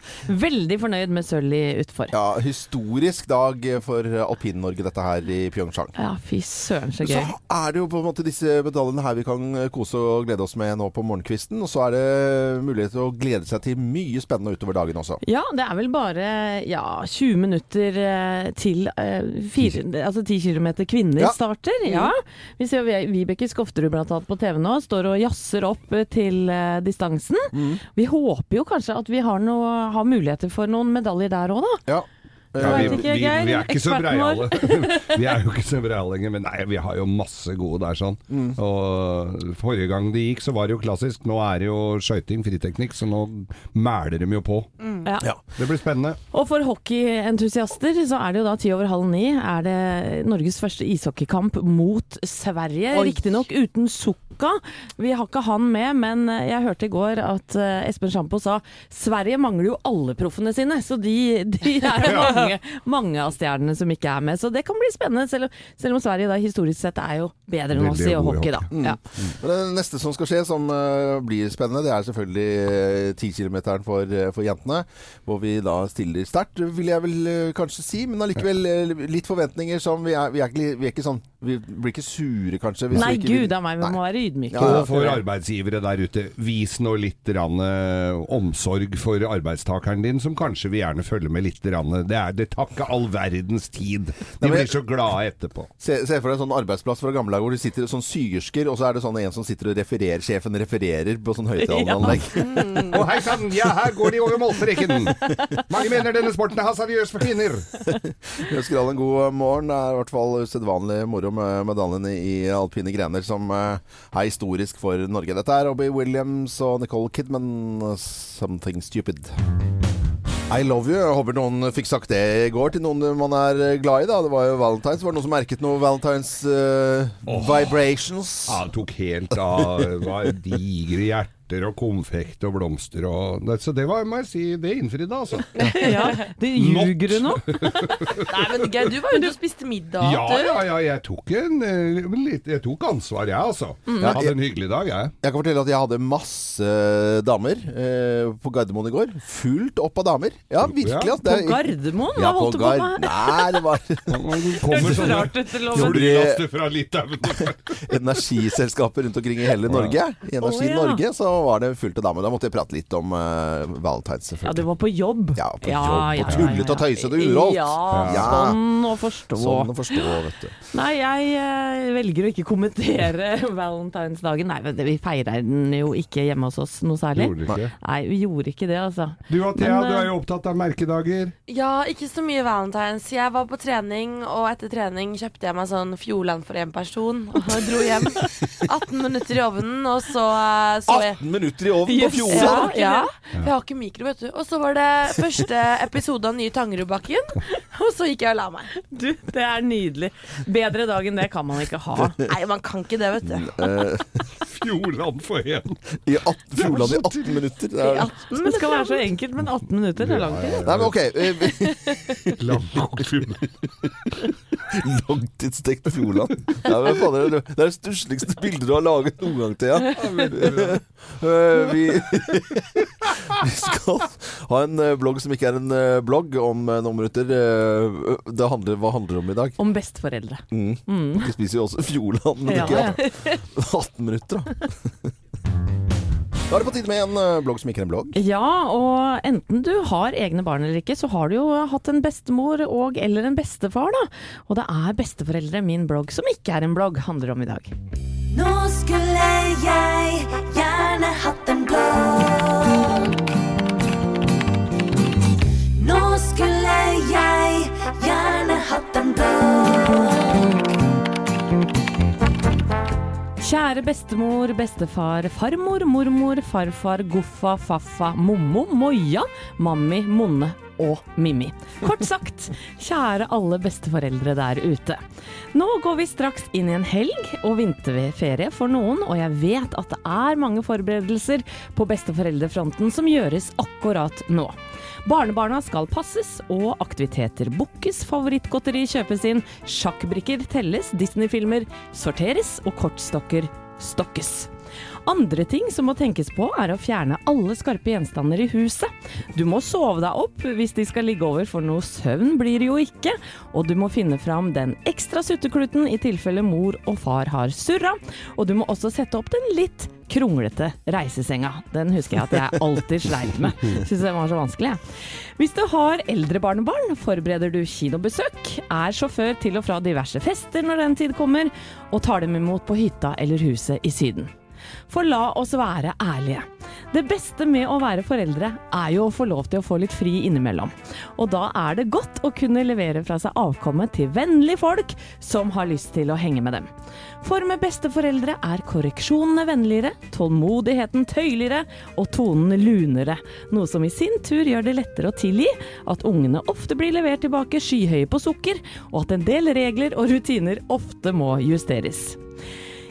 [SPEAKER 2] veldig fornøyd med sølv i utfor.
[SPEAKER 3] Ja, historisk dag for Alpin-Norge, dette her i Pyeongchang.
[SPEAKER 2] Ja, fy søren, så gøy.
[SPEAKER 3] Så er det jo på en måte disse medaljene her vi kan kose og glede oss med nå på morgenkvisten. Og så er det mulighet til å glede seg til mye spennende utover dagen også.
[SPEAKER 2] Ja, det er vel bare ja, 20 minutter eh, til eh, fire, altså 10 km kvinner
[SPEAKER 3] Ja.
[SPEAKER 2] starter. Ja. Vi ser jo Vi- Vibeke Skofterud blant annet på TV nå, står og jazzer opp eh, til eh, distansen. Vi håper jo kanskje at vi har, noe, har muligheter for noen medaljer der òg, da.
[SPEAKER 3] Ja.
[SPEAKER 1] Ja, vi, vi,
[SPEAKER 2] vi,
[SPEAKER 1] vi er ikke så breiale. vi er jo ikke så breiale lenger, men nei, vi har jo masse gode der sånn.
[SPEAKER 3] Mm.
[SPEAKER 1] Og forrige gang det gikk, så var det jo klassisk. Nå er det jo skøyting, friteknikk, så nå mæler de jo på.
[SPEAKER 2] Ja.
[SPEAKER 3] Ja.
[SPEAKER 1] Det blir spennende.
[SPEAKER 2] Og for hockeyentusiaster så er det jo da ti over halv ni er det Norges første ishockeykamp mot Sverige. Riktignok uten Sukka. Vi har ikke han med, men jeg hørte i går at eh, Espen Sjampo sa Sverige mangler jo alle proffene sine, så de, de er det mange, mange av stjernene som ikke er med. Så det kan bli spennende, selv, om- selv om Sverige da historisk sett er jo bedre enn oss i hockey, da.
[SPEAKER 3] Mm.
[SPEAKER 2] Ja.
[SPEAKER 3] Men det neste som skal skje, som uh, blir spennende, det er selvfølgelig uh, 10 km for, uh, for jentene. Hvor vi da stiller sterkt, vil jeg vel uh, kanskje si. Men allikevel eh, litt forventninger som vi er, vi er, ikke, vi er ikke sånn Vi blir ikke sure, kanskje. hvis
[SPEAKER 2] Nei,
[SPEAKER 3] vi ikke,
[SPEAKER 2] gud a meg, vi
[SPEAKER 3] Nei.
[SPEAKER 2] må være ydmyke.
[SPEAKER 3] Ja, ja,
[SPEAKER 1] Og for arbeidsgivere der ute, vis nå litt rann, eh, omsorg for arbeidstakeren din, som kanskje vil gjerne følge med litt. Rann. Det, er, det tar ikke all verdens tid. De blir så glade etterpå.
[SPEAKER 3] Se, se for deg en sånn arbeidsplass fra gamle dager hvor du sitter sånn syersker, og så er det sånn en som sitter og refererer, sjefen refererer på sånn høyttaleranlegg.
[SPEAKER 1] Å hei sann, ja her går de over målstreken! Mange mener denne sporten er hasardiøs for kvinner.
[SPEAKER 3] Vi ønsker alle en god morgen. Det er i hvert fall usedvanlig moro medaljen i alpine grener, som eh, er historisk for Norge. Dette er Robbie Williams og Nicole Kidman, 'Something Stupid'. I love you. Jeg håper noen fikk sagt det i går til noen man er glad i. da Det var jo valentines. Var det noen som merket noe valentines eh, vibrations?
[SPEAKER 1] Ja, tok helt av. Det var digre hjerter og konfekt og blomster og Så det var, må jeg si, det innfridde, altså.
[SPEAKER 2] ja, det ljuger du nå?
[SPEAKER 4] Nei, men Geir, du var ute og spiste middag.
[SPEAKER 1] Ja, ja, ja, jeg tok, en, eh, jeg tok ansvar, jeg, altså.
[SPEAKER 3] Mm.
[SPEAKER 1] Jeg hadde en hyggelig dag, jeg.
[SPEAKER 3] Jeg kan fortelle at jeg hadde masse damer eh, på Gardermoen i går. Fullt opp av damer. Ja, virkelig.
[SPEAKER 1] Ja,
[SPEAKER 3] altså. Det
[SPEAKER 2] På Gardermoen?
[SPEAKER 3] Ja,
[SPEAKER 2] Hva holdt du på med?
[SPEAKER 3] Nei, det var
[SPEAKER 2] Det
[SPEAKER 1] kommer sånne
[SPEAKER 2] rart ut, Loven.
[SPEAKER 1] flylaster fra Litauen.
[SPEAKER 3] energiselskaper rundt omkring i hele Norge. Energi
[SPEAKER 2] oh, ja.
[SPEAKER 3] Norge så var det fullt av damer. Da måtte jeg prate litt om uh, valentines,
[SPEAKER 2] Ja, du var på jobb.
[SPEAKER 3] Ja, på jobb, og tullet og tøyset og urolt.
[SPEAKER 2] Ja,
[SPEAKER 3] Ja.
[SPEAKER 2] sånn å forstå.
[SPEAKER 3] Sånn å forstå, vet du.
[SPEAKER 2] Nei, jeg eh, velger å ikke kommentere valentinsdagen. Nei, men vi feirer den jo ikke hjemme hos oss noe særlig.
[SPEAKER 1] Gjorde ikke?
[SPEAKER 2] Nei, vi gjorde ikke det, altså.
[SPEAKER 1] Du og Thea,
[SPEAKER 2] Men,
[SPEAKER 1] du er
[SPEAKER 2] eh,
[SPEAKER 1] jo opptatt av merkedager.
[SPEAKER 4] Ja, ikke så mye valentines. Jeg var på trening, og etter trening kjøpte jeg meg sånn Fjordland for én person. Og dro hjem. 18 minutter i ovnen, og så så jeg
[SPEAKER 3] 18 minutter i ovnen på
[SPEAKER 2] Yes.
[SPEAKER 3] Fjorden!
[SPEAKER 4] ja, ja. Jeg har ikke mikro, vet du. Og så var det første episode av Nye Tangerudbakken, og så gikk jeg og la meg.
[SPEAKER 2] Du, det er nydelig. Bedre dag enn det kan man ikke ha.
[SPEAKER 4] Nei, man kan ikke det, vet du.
[SPEAKER 3] Eh,
[SPEAKER 1] Fjordland for én.
[SPEAKER 3] I 18, Fjordland i 18 minutter. Det er,
[SPEAKER 2] Det skal være så enkelt, men 18 minutter det er lang tid.
[SPEAKER 3] nei, men ok. eh. Langtidsstekt Fjordland. Fader, det det er det stussligste bildet du har laget noen gang, Thea. Eh, vi, vi skal ha en eh, blogg som ikke er en eh, blogg om noen minutter. Det handler, hva handler det om i dag?
[SPEAKER 2] Om besteforeldre.
[SPEAKER 3] Mm.
[SPEAKER 2] Mm.
[SPEAKER 3] Vi spiser jo også Fjordland, men
[SPEAKER 2] Ja,
[SPEAKER 3] ikke
[SPEAKER 2] ja.
[SPEAKER 3] 18 minutter, da. Da er det på tide med en blogg som ikke er en blogg.
[SPEAKER 2] Ja, og enten du har egne barn eller ikke, så har du jo hatt en bestemor og eller en bestefar, da. Og det er Besteforeldre, min blogg, som ikke er en blogg, handler om i dag.
[SPEAKER 10] Nå skulle jeg
[SPEAKER 2] Kjære bestemor, bestefar, farmor, mormor, farfar, goffa, faffa, mommo, moja, mammi, monne og Mimmi. Kort sagt, kjære alle besteforeldre der ute. Nå går vi straks inn i en helg og vinterferie for noen, og jeg vet at det er mange forberedelser på besteforeldrefronten som gjøres akkurat nå. Barnebarna skal passes, og aktiviteter bookes, favorittgodteri kjøpes inn, sjakkbrikker telles, Disney-filmer sorteres og kortstokker stokkes. Andre ting som må tenkes på er å fjerne alle skarpe gjenstander i huset. Du må sove deg opp hvis de skal ligge over, for noe søvn blir det jo ikke. Og du må finne fram den ekstra suttekluten i tilfelle mor og far har surra. Og du må også sette opp den litt kronglete reisesenga. Den husker jeg at jeg alltid sleit med. Syns den var så vanskelig, jeg. Hvis du har eldre barnebarn, forbereder du kinobesøk, er sjåfør til og fra diverse fester når den tid kommer, og tar dem imot på hytta eller huset i Syden. For la oss være ærlige. Det beste med å være foreldre er jo å få lov til å få litt fri innimellom. Og da er det godt å kunne levere fra seg avkommet til vennlige folk som har lyst til å henge med dem. For med besteforeldre er korreksjonene vennligere, tålmodigheten tøyligere og tonen lunere. Noe som i sin tur gjør det lettere å tilgi at ungene ofte blir levert tilbake skyhøye på sukker, og at en del regler og rutiner ofte må justeres.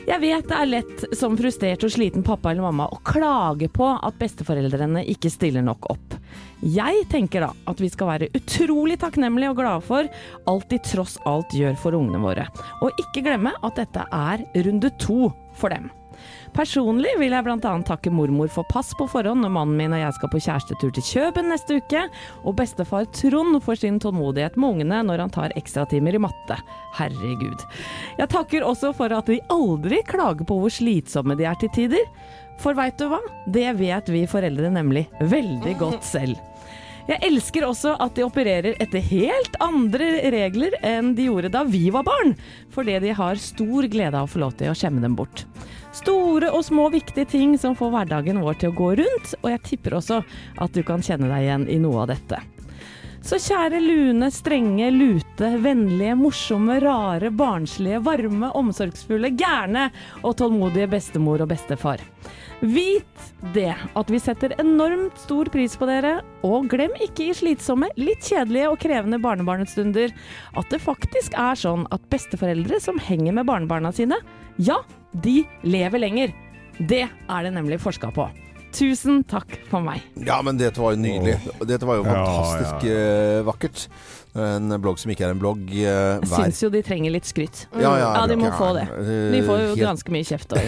[SPEAKER 2] Jeg vet det er lett som frustrert og sliten pappa eller mamma å klage på at besteforeldrene ikke stiller nok opp. Jeg tenker da at vi skal være utrolig takknemlige og glade for alt de tross alt gjør for ungene våre, og ikke glemme at dette er runde to for dem. Personlig vil jeg bl.a. takke mormor for pass på forhånd når mannen min og jeg skal på kjærestetur til Kjøben neste uke, og bestefar Trond for sin tålmodighet med ungene når han tar ekstratimer i matte. Herregud. Jeg takker også for at de aldri klager på hvor slitsomme de er til tider. For veit du hva? Det vet vi foreldre nemlig veldig godt selv. Jeg elsker også at de opererer etter helt andre regler enn de gjorde da vi var barn, fordi de har stor glede av å få lov til å skjemme dem bort. Store og små viktige ting som får hverdagen vår til å gå rundt, og jeg tipper også at du kan kjenne deg igjen i noe av dette. Så kjære lune, strenge, lute, vennlige, morsomme, rare, barnslige, varme, omsorgsfulle, gærne og tålmodige bestemor og bestefar. Vit det at vi setter enormt stor pris på dere, og glem ikke i slitsomme, litt kjedelige og krevende barnebarnestunder at det faktisk er sånn at besteforeldre som henger med barnebarna sine, ja, de lever lenger. Det er det nemlig forska på. Tusen takk for meg.
[SPEAKER 3] Ja, men dette var jo nydelig. Dette var jo
[SPEAKER 1] Ja,
[SPEAKER 3] fantastisk eh, vakkert. En blogg som ikke er en blogg uh,
[SPEAKER 2] Jeg syns jo de trenger litt skryt.
[SPEAKER 3] Ja, ja,
[SPEAKER 2] ja, de må
[SPEAKER 3] ja.
[SPEAKER 2] få det. De får jo
[SPEAKER 3] Helt-
[SPEAKER 2] ganske mye kjeft.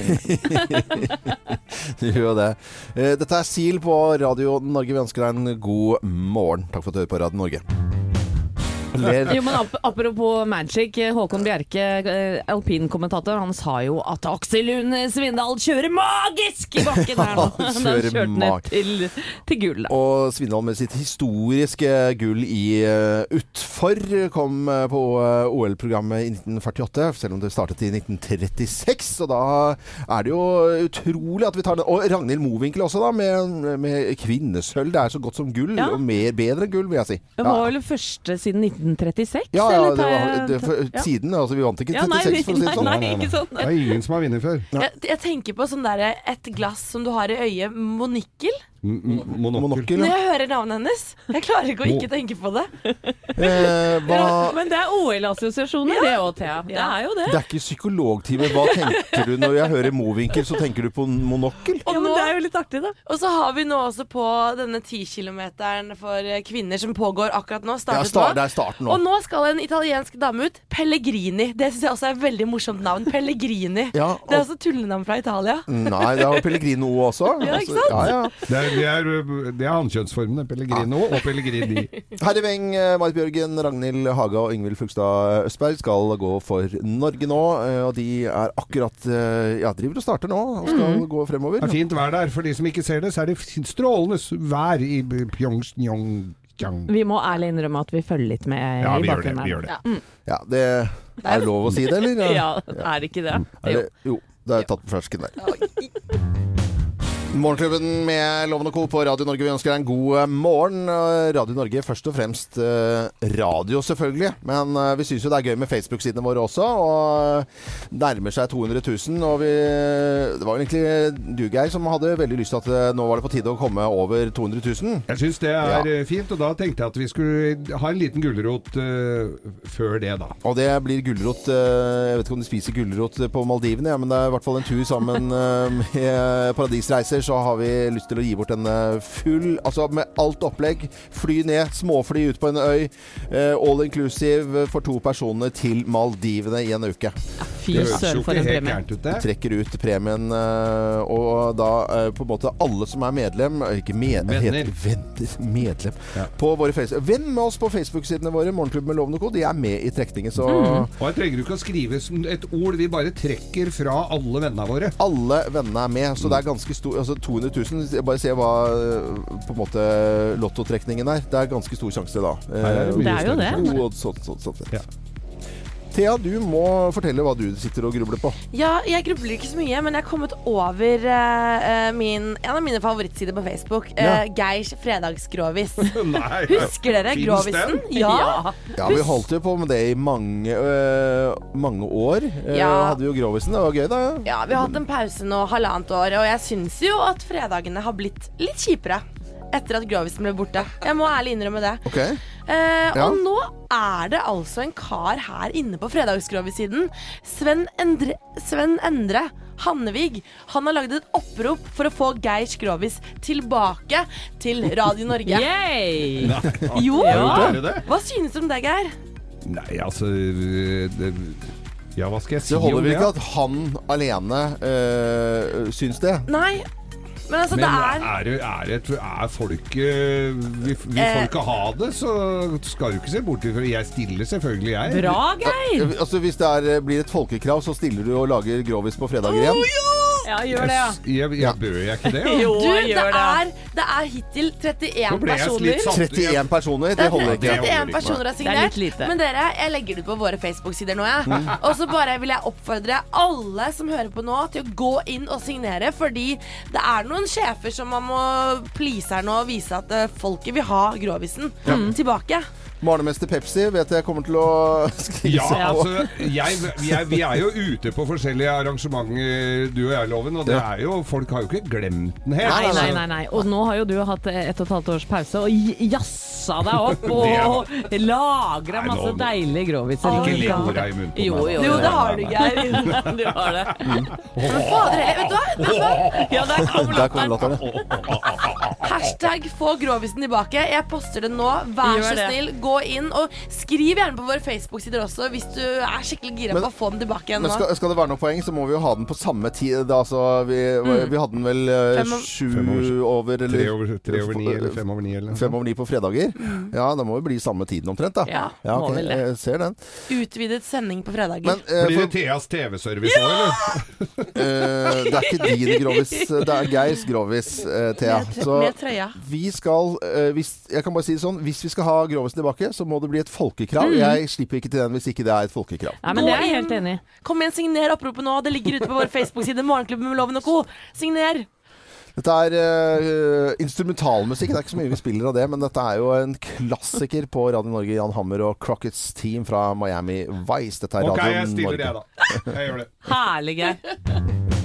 [SPEAKER 3] De gjør jo det. Eh, Dette er SIL på Radio Norge. Vi ønsker deg en god morgen. Takk for at du hører på Radio Norge. Ler.
[SPEAKER 2] Jo, men ap Apropos Magic, Håkon Bjerke, eh, alpinkommentator, han sa jo at Aksel Lund Svindal kjører magisk i bakken her nå.
[SPEAKER 3] Han kjører mag-
[SPEAKER 2] ned til, til gull.
[SPEAKER 3] Og Svindal med sitt historiske gull i uh, utfor kom eh, på uh, OL-programmet i 1948, selv om det startet i 1936. Og da er det jo utrolig at vi tar den. Og Ragnhild Mowinckel også, da, med, med kvinnesølv. Det er så godt som gull,
[SPEAKER 2] Ja.
[SPEAKER 3] og mer bedre gull, vil jeg si.
[SPEAKER 2] Det var vel første siden 1936?
[SPEAKER 3] Ja, ja,
[SPEAKER 2] eller
[SPEAKER 3] det var, det, for,
[SPEAKER 2] Ja.
[SPEAKER 3] siden, altså vi vant ikke 36 for å si det sånn.
[SPEAKER 2] nei, nei, ikke sånn.
[SPEAKER 1] Det er ingen som har vunnet før.
[SPEAKER 4] Jeg, jeg tenker på sånn derre et glass som du har i øyet, monikkel.
[SPEAKER 1] Monokkel.
[SPEAKER 4] Når jeg hører navnet hennes. Jeg klarer ikke å ikke tenke på det.
[SPEAKER 3] Eh, hva,
[SPEAKER 2] Men det er OL-assosiasjoner, det òg, Thea. Det er jo det.
[SPEAKER 3] det er ikke psykologtime. Hva tenker du når jeg hører Mowinckel, så tenker du på monokkel?
[SPEAKER 2] Ja, men det er jo litt artig, da.
[SPEAKER 4] og så har vi nå også på denne 10-kilometeren for eh, kvinner som pågår akkurat nå.
[SPEAKER 3] Ja,
[SPEAKER 4] Startet
[SPEAKER 3] start, det
[SPEAKER 4] nå.
[SPEAKER 3] er starten nå.
[SPEAKER 4] Og nå skal en italiensk dame ut. Pellegrini. Det syns jeg også er et veldig morsomt navn. Pellegrini.
[SPEAKER 3] Ja,
[SPEAKER 4] Det er
[SPEAKER 3] og-
[SPEAKER 4] også tullenavn fra Italia.
[SPEAKER 3] Nei, det har Pellegrino også.
[SPEAKER 4] Ja, ikke
[SPEAKER 3] Altså,
[SPEAKER 4] sant?
[SPEAKER 3] Ja, ja.
[SPEAKER 1] Det er, det er, hannkjønnsformene. Pellegrino og Pellegrini.
[SPEAKER 3] Herre Weng, Marit Bjørgen, Ragnhild Haga og Yngvild Fugstad Østberg skal gå for Norge nå. eh, Og de er akkurat eh, Ja, driver og starter nå og skal gå fremover.
[SPEAKER 1] Det er fint vær der. For de som ikke ser det, så er det strålende vær i Pyeongchang.
[SPEAKER 2] Vi må ærlig innrømme at vi følger litt med
[SPEAKER 1] Ja,
[SPEAKER 2] i
[SPEAKER 1] vi gjør det.
[SPEAKER 2] bakgrunnen.
[SPEAKER 1] Vi gjør det.
[SPEAKER 2] Ja.
[SPEAKER 3] Ja, det er lov å si det, eller?
[SPEAKER 2] ja, er det ikke det?
[SPEAKER 3] Er det, jo, det er tatt på fersken der. Morgenklubben med Loven og Co. på Radio Norge. Vi ønsker deg en god eh, morgen. Eh, Radio Norge først og fremst eh, radio, selvfølgelig. Men vi syns jo det er gøy med Facebook-sidene våre også. Og nærmer seg 200 000. Og vi, det var jo egentlig du, Geir, som hadde veldig lyst til at nå var det på tide å komme over 200 000.
[SPEAKER 1] Jeg syns det er
[SPEAKER 3] Ja.
[SPEAKER 1] fint, og da tenkte jeg at vi skulle ha en liten gulrot uh, før det, da.
[SPEAKER 3] Og det blir gulrot uh, Jeg vet ikke om de spiser gulrot på Maldivene, ja, men det er i hvert fall en tur sammen uh, med Paradisreiser. Så har vi lyst til å gi bort en eh, full Altså med alt opplegg. Fly ned, småfly ut på en øy. eh, all inclusive for to personer til Maldivene i en uke.
[SPEAKER 2] Fy
[SPEAKER 1] Det
[SPEAKER 2] søren for en premie.
[SPEAKER 1] ut.
[SPEAKER 3] Trekker ut premien, eh, og da på en måte alle som er medlem Ikke med,
[SPEAKER 1] Venner.
[SPEAKER 3] heter- venner. Medlem.
[SPEAKER 1] Ja.
[SPEAKER 3] På våre Facebook Venn med oss på Facebook-sidene våre, Morgenklubben med lovende kode. De er med i trekningen, så
[SPEAKER 1] Og jeg trenger du ikke å skrive et ord, vi bare trekker fra alle vennene våre.
[SPEAKER 3] Alle vennene er med, så det er ganske stor Altså 200 000 Bare se hva eh, på en måte lottotrekningen er. Det er ganske stor sjanse da.
[SPEAKER 1] Er det
[SPEAKER 2] er jo det.
[SPEAKER 1] Ja.
[SPEAKER 3] Thea, du må fortelle hva du sitter og grubler på.
[SPEAKER 4] Ja, jeg grubler ikke så mye, men jeg har kommet over eh, eh, min, en av mine favorittsider på Facebook.
[SPEAKER 3] Ja.
[SPEAKER 4] Uh, Geirs fredagsgrovis. Husker dere grovisen?
[SPEAKER 1] den?
[SPEAKER 4] Ja.
[SPEAKER 3] Ja, vi holdt jo på med det i mange, uh, mange år. Eh,
[SPEAKER 4] Ja.
[SPEAKER 3] Hadde vi jo Grovisen. Det var gøy, da.
[SPEAKER 4] ja, vi har hatt en pause nå halvannet år, og jeg syns jo at fredagene har blitt litt kjipere. Etter at grovisen ble borte. Jeg må ærlig innrømme det.
[SPEAKER 3] Okay.
[SPEAKER 4] Eh,
[SPEAKER 3] Ja.
[SPEAKER 4] Og nå er det altså en kar her inne på fredagsgrovissiden. Sven Endre, Sven Endre Hannevig. Han har lagd et opprop for å få Geir Skrovis tilbake til Radio Norge.
[SPEAKER 2] Yay!
[SPEAKER 4] Jo! Hva synes du om det, Geir?
[SPEAKER 1] Nei, altså det, Ja, hva skal jeg si
[SPEAKER 3] Det holder vel ikke at han alene øh, syns det?
[SPEAKER 4] Nei, men altså,
[SPEAKER 1] Men
[SPEAKER 4] det er
[SPEAKER 1] er, det, er, det, er folket Vil, vil
[SPEAKER 4] Eh.
[SPEAKER 1] folket ha det, så skal du ikke se bort ifra Jeg stiller selvfølgelig, jeg.
[SPEAKER 2] Bra, Geir!
[SPEAKER 3] Altså Hvis det er, blir et folkekrav, så stiller du og lager Grovis på fredager igjen?
[SPEAKER 2] Ja, gjør det, ja.
[SPEAKER 1] Jeg, jeg bør jeg ikke det? Ja?
[SPEAKER 2] Jo,
[SPEAKER 4] Du, det
[SPEAKER 2] gjør det.
[SPEAKER 4] er, det er hittil 31
[SPEAKER 1] Nå ble jeg
[SPEAKER 4] personer.
[SPEAKER 3] 31 personer, det holder ikke.
[SPEAKER 4] 31 personer har
[SPEAKER 2] Det er
[SPEAKER 4] signert.
[SPEAKER 2] litt lite.
[SPEAKER 4] Men dere, jeg legger det ut på våre Facebook-sider nå, jeg. Og så bare vil jeg oppfordre alle som hører på nå, til å gå inn og signere. Fordi det er noen sjefer som man må please her nå og vise at eh, folket vil ha Grovisen tilbake.
[SPEAKER 3] Barnemester Pepsi vet jeg kommer til å skrive
[SPEAKER 1] Ja,
[SPEAKER 3] seg på.
[SPEAKER 1] altså, jeg, jeg, vi er jo ute på forskjellige arrangementer, du og jeg, Loven. Og det er jo, folk har jo ikke glemt den helt.
[SPEAKER 2] Nei, nei, nei, nei. Og nå har jo du hatt ett og et halvt års pause og jassa deg opp og lagra masse deilige groviser.
[SPEAKER 1] Ikke le orda i munnen på
[SPEAKER 2] Jo,
[SPEAKER 1] meg.
[SPEAKER 2] jo,
[SPEAKER 4] Jo, det har du, Geir.
[SPEAKER 2] du har det.
[SPEAKER 4] Men fader, vet du hva? Vet du hva?
[SPEAKER 2] Ja, der kom
[SPEAKER 3] Der
[SPEAKER 2] latteren.
[SPEAKER 4] Hashtag få Grovisen tilbake. Jeg poster det nå. Vær så snill, gå inn. Og skriv gjerne på våre Facebook-sider også hvis du er skikkelig gira på å få den tilbake igjen
[SPEAKER 3] Men skal, skal det være noe poeng, så må vi jo ha den på samme tid. Da, altså, vi, vi hadde den vel eh,
[SPEAKER 4] Fem
[SPEAKER 3] sju
[SPEAKER 1] Fem over-
[SPEAKER 3] eller
[SPEAKER 1] Tre over, tre over ni, eller fem over ni, eller
[SPEAKER 3] Fem over ni på fredager. Ja, da må det bli samme tiden omtrent, da.
[SPEAKER 2] Ja,
[SPEAKER 3] ok,
[SPEAKER 2] må vel det.
[SPEAKER 3] Jeg ser den.
[SPEAKER 4] Utvidet sending på fredager.
[SPEAKER 3] Men eh,
[SPEAKER 1] Blir det Theas TV-service òg, eller?
[SPEAKER 3] uh, det er ikke din grovis, det er Geirs grovis, uh, Thea.
[SPEAKER 4] med, med trøya.
[SPEAKER 3] vi skal uh, hvis, Jeg kan bare si det sånn Hvis vi skal ha grovisen tilbake, så må det bli et folkekrav.
[SPEAKER 4] Mm.
[SPEAKER 3] Jeg slipper ikke til den hvis ikke det er et folkekrav.
[SPEAKER 2] Nei, men det er jeg helt enig i.
[SPEAKER 4] Kom igjen, signer oppropet nå. Det ligger ute på vår Facebook-side. Morgenklubben med Loven og co. Signer.
[SPEAKER 3] Dette er uh, instrumentalmusikk. Det er ikke så mye vi spiller av det, men dette er jo en klassiker på Radio Norge. Jan Hammer og Crockets Team fra Miami Vice. Dette er
[SPEAKER 1] Ok,
[SPEAKER 3] Radio
[SPEAKER 1] jeg stiller
[SPEAKER 3] Norge.
[SPEAKER 1] jeg, da. Jeg gjør det.
[SPEAKER 2] Herlig, Geir.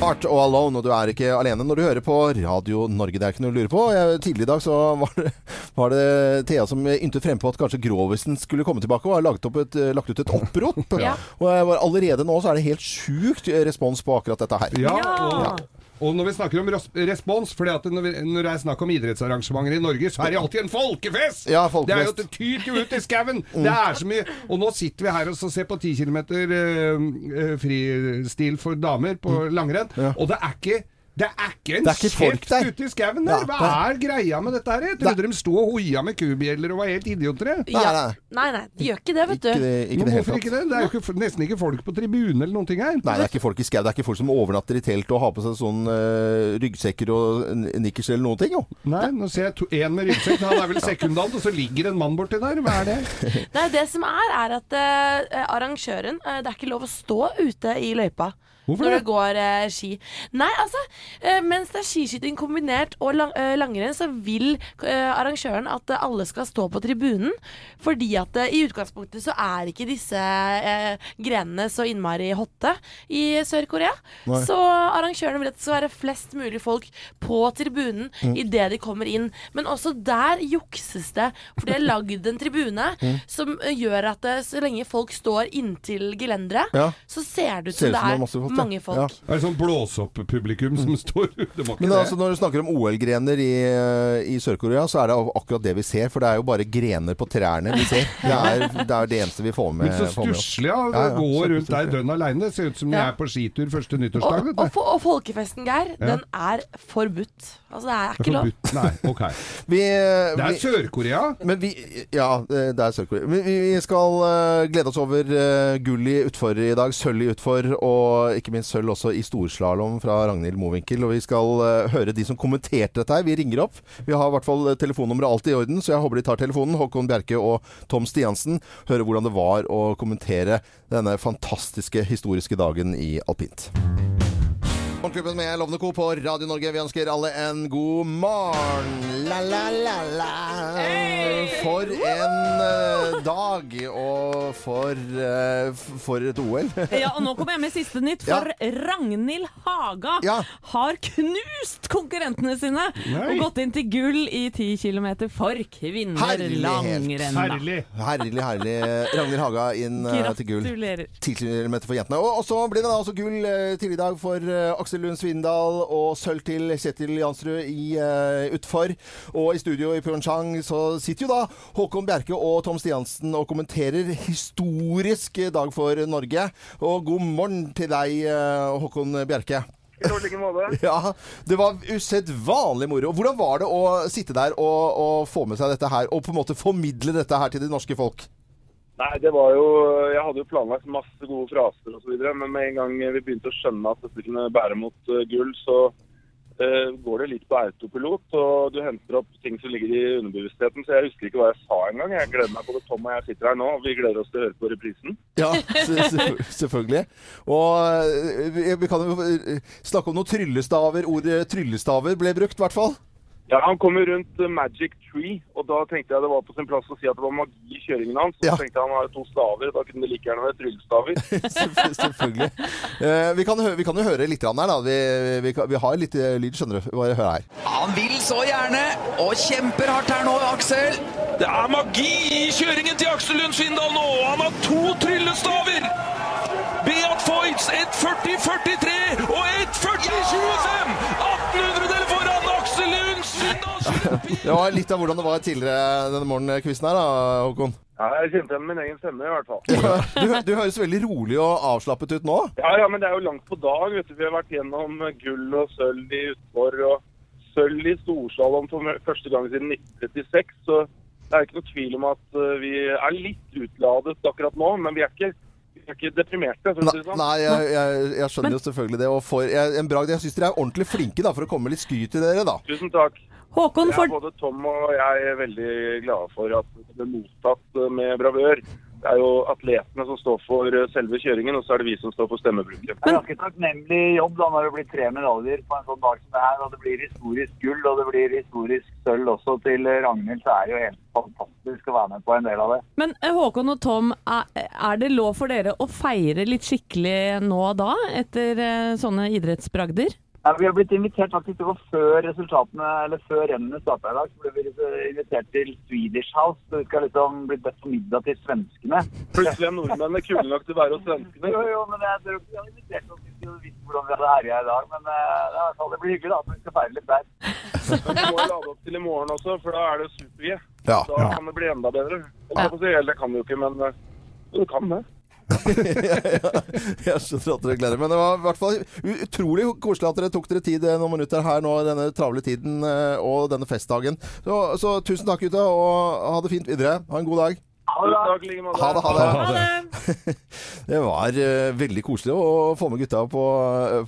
[SPEAKER 3] Art og Alone, og du er ikke alene når du hører på Radio Norge. Det er ikke noe å lure på. Jeg, tidligere i dag så var det, var det Thea som yntet frempå at kanskje Grovisen skulle komme tilbake, og har lagt, opp et, lagt ut et opprop.
[SPEAKER 4] Ja.
[SPEAKER 3] Og allerede nå så er det helt sjukt respons på akkurat dette her.
[SPEAKER 1] Ja,
[SPEAKER 2] Ja.
[SPEAKER 1] Og, når vi snakker om respons for når, vi, når det er snakk om idrettsarrangementer i Norge, så er det alltid en folkefest!
[SPEAKER 3] Ja, folkefest.
[SPEAKER 1] Det er jo det tyter ut i skauen! Det er så mye Og nå sitter vi her og så ser på 10 km uh, fristil for damer på langrenn,
[SPEAKER 3] Ja.
[SPEAKER 1] og det er ikke det er ikke en
[SPEAKER 3] Det er ikke
[SPEAKER 1] kjeft
[SPEAKER 3] der.
[SPEAKER 1] ute i skauen der! Hva er greia med dette her? Jeg trodde de sto og hoia med kubjeller og var helt idioter. Ja.
[SPEAKER 3] Nei, nei.
[SPEAKER 4] Nei, de gjør ikke det, vet
[SPEAKER 3] Ikke,
[SPEAKER 4] du.
[SPEAKER 3] det- ikke det
[SPEAKER 1] hvorfor ikke det? Det er jo ikke, nesten ikke folk på tribunen eller noen ting her.
[SPEAKER 3] Nei, det er ikke folk i skau. Det er ikke folk som overnatter i telt og har på seg sånn uh, ryggsekker og nikkers eller noen ting, jo.
[SPEAKER 1] Nei, nå ser jeg én en med ryggsekk. Han er vel sekundant, og så ligger en mann borti der. Hva er det?
[SPEAKER 4] Nei, det som er, er at uh, arrangøren uh, Det er ikke lov å stå ute i løypa.
[SPEAKER 1] Hvorfor
[SPEAKER 4] når
[SPEAKER 1] det?
[SPEAKER 4] det går eh, ski. Nei, altså eh, Mens det er skiskyting kombinert og lang, eh, langrenn, så vil eh, arrangøren at alle skal stå på tribunen. Fordi at eh, i utgangspunktet så er ikke disse eh, grenene så innmari hotte i Sør-Korea. Så arrangørene vil at det skal være flest mulig folk på tribunen
[SPEAKER 3] Mm.
[SPEAKER 4] idet de kommer inn. Men også der jukses det. For de har lagd en tribune
[SPEAKER 3] Mm.
[SPEAKER 4] som gjør at så lenge folk står inntil gelenderet,
[SPEAKER 3] Ja.
[SPEAKER 4] så ser det ut som det
[SPEAKER 3] er
[SPEAKER 4] er
[SPEAKER 3] folk,
[SPEAKER 4] mange folk.
[SPEAKER 3] Ja.
[SPEAKER 1] Det er sånn blåsopp-publikum som står Det
[SPEAKER 3] Men
[SPEAKER 1] det.
[SPEAKER 3] altså, når du snakker om OL-grener i, i Sør-Korea, så er det akkurat det vi ser. For det er jo bare grener på trærne vi ser. Det er det, er det eneste vi får med,
[SPEAKER 1] Men så stusslig, ja.
[SPEAKER 3] Ja, ja,
[SPEAKER 1] Gå rundt der dønn aleine. Ser ut som
[SPEAKER 4] Ja.
[SPEAKER 1] er på skitur første nyttårsdag.
[SPEAKER 4] og, og, og folkefesten, Geir, den er forbudt. Altså, det er ikke lov.
[SPEAKER 1] Nei, ok.
[SPEAKER 3] Vi,
[SPEAKER 1] Det er Sør-Korea.
[SPEAKER 3] Ja, det er Sør-Korea. Vi, vi skal eh, glede oss over uh, gull i utfor i dag. Sølv i utfor, og ikke minst sølv også i storslalåm fra Ragnhild Mowinckel. Og vi skal eh, høre de som kommenterte dette her. Vi ringer opp. Vi har i hvert fall telefonnummeret alltid i orden, så jeg håper de tar telefonen. Håkon Bjerke og Tom Stiansen. Høre hvordan det var å kommentere denne fantastiske historiske dagen i alpint. Morgenklubben med Lovende Co. på Radio Norge. Vi ønsker alle en god morgen. La, la, la, la. For en uh, dag, og for, uh, for et OL.
[SPEAKER 2] Ja, og nå kommer jeg med siste nytt, for Ragnhild Haga
[SPEAKER 3] Ja.
[SPEAKER 2] har knust konkurrentene sine
[SPEAKER 1] Nei.
[SPEAKER 2] og gått inn til gull i 10 km for kvinner
[SPEAKER 3] Herlighet.
[SPEAKER 2] langrenn.
[SPEAKER 1] Herlig.
[SPEAKER 3] Herlig, herlig. Ragnhild Haga inn uh, til gull.
[SPEAKER 2] Gratulerer.
[SPEAKER 3] 10 km for jentene. Og, og så blir det da også gull tidlig i dag for eh, Aksel Lund Svindal og sølv til Kjetil Jansrud i uh, utfor. Og i studio i Pyeongchang så sitter jo da Håkon Bjerke og Tom Stiansen og kommenterer historisk dag for Norge. Og god morgen til deg, uh, Håkon Bjerke. Ja, det var usedvanlig moro. Hvordan var det å sitte der og, og få med seg dette her, og på en måte formidle dette her til det norske folk?
[SPEAKER 11] Nei, det var jo Jeg hadde jo planlagt masse gode fraser osv., men med en gang vi begynte å skjønne at dette kunne bære mot eh, gull, så uh, går det litt på autopilot, og du henter opp ting som ligger i underbevisstheten. Så jeg husker ikke hva jeg sa engang. Jeg gleder meg både Tom og jeg sitter her nå, og vi gleder oss til å høre på reprisen.
[SPEAKER 3] Ja, selvfølgelig. Og eh, vi, kan jo snakke om noen tryllestaver. Ordet tryllestaver ble brukt, i hvert fall.
[SPEAKER 11] Ja, Han kom jo rundt eh, Magic Tree, og da tenkte jeg det var på sin plass å si at det var magi i kjøringen hans. Så
[SPEAKER 3] Ja.
[SPEAKER 11] tenkte jeg han har to staver, da kunne det like gjerne være tryllestaver.
[SPEAKER 3] Selvfølgelig. Uh, vi, kan, vi kan jo høre litt her, da. Vi, vi, vi har litt eh, lyd, skjønner du. Bare hør her.
[SPEAKER 7] Han vil så gjerne, og kjemper hardt her nå, Aksel.
[SPEAKER 8] Det er magi i kjøringen til Aksel Lund Svindal nå! Han har to tryllestaver! Beat Foyts 1.40,43 og 1.40,25! 1800-del
[SPEAKER 3] Det var litt av hvordan det var tidligere denne morgenkvisten her, da, Håkon.
[SPEAKER 11] Ja, Jeg kjente igjen min egen stemme, i hvert fall.
[SPEAKER 3] Du, du høres veldig rolig og avslappet ut nå.
[SPEAKER 11] Ja, ja, men det er jo langt på dag. vet du. Vi har vært gjennom gull og sølv i utfor og sølv i storslalåm for første gang siden 1936. Så det er ikke noe tvil om at eh, vi er litt utladet akkurat nå, men vi er ikke, er ikke deprimerte. Sånn.
[SPEAKER 3] Nei, jeg, jeg, jeg skjønner jo selvfølgelig det. Og for, jeg, en bragd. Jeg syns dere er ordentlig flinke da, for å komme med litt skryt til dere, da.
[SPEAKER 11] Tusen takk.
[SPEAKER 2] Håkon,
[SPEAKER 11] Ja,
[SPEAKER 2] for
[SPEAKER 11] både Tom og jeg er veldig glade for at det ble mottatt eh, med bravør. Det er jo atletene som står for eh, selve kjøringen, og så er det vi som står for stemmebruken.
[SPEAKER 12] Det er ganske takknemlig jobb da når det blir tre medaljer på en sånn dag som det her. Og det blir historisk gull og det blir historisk sølv også til Ragnhild. Så er det jo helt fantastisk å være med på en del av det.
[SPEAKER 2] Men eh, Håkon og Tom, er, det lov for dere å feire litt skikkelig nå da, etter sånne idrettsbragder?
[SPEAKER 12] Ja, vi har blitt invitert faktisk til å før resultatene, eller før rennene starta i dag, så ble vi invitert til Swedish House. Så vi skal liksom bli bedt på middag til svenskene.
[SPEAKER 11] Plutselig er nordmennene kule nok til å være hos svenskene.
[SPEAKER 12] Jo, jo, men jeg tror ikke vi hadde invitert oss hvis å hadde visst hvordan vi hadde herja i dag. Men eh, det, det blir hyggelig da, så vi skal feire litt der.
[SPEAKER 11] Men vi må lade opp til i morgen også, for da er det super-G.
[SPEAKER 3] Ja.
[SPEAKER 11] Da kan det bli enda bedre. Eller, eller det kan det jo ikke, men eh, det kan det.
[SPEAKER 3] Jeg skjønner at dere gleder dere. Men det var i hvert fall utrolig koselig at dere tok dere tid eh, noen minutter her nå denne travle tiden eh, og denne festdagen. Så, så tusen takk, gutta, og ha det fint videre. Ha en god dag.
[SPEAKER 11] Ha måte.
[SPEAKER 3] Ha det, ha det. Det var uh, veldig koselig å få med gutta på,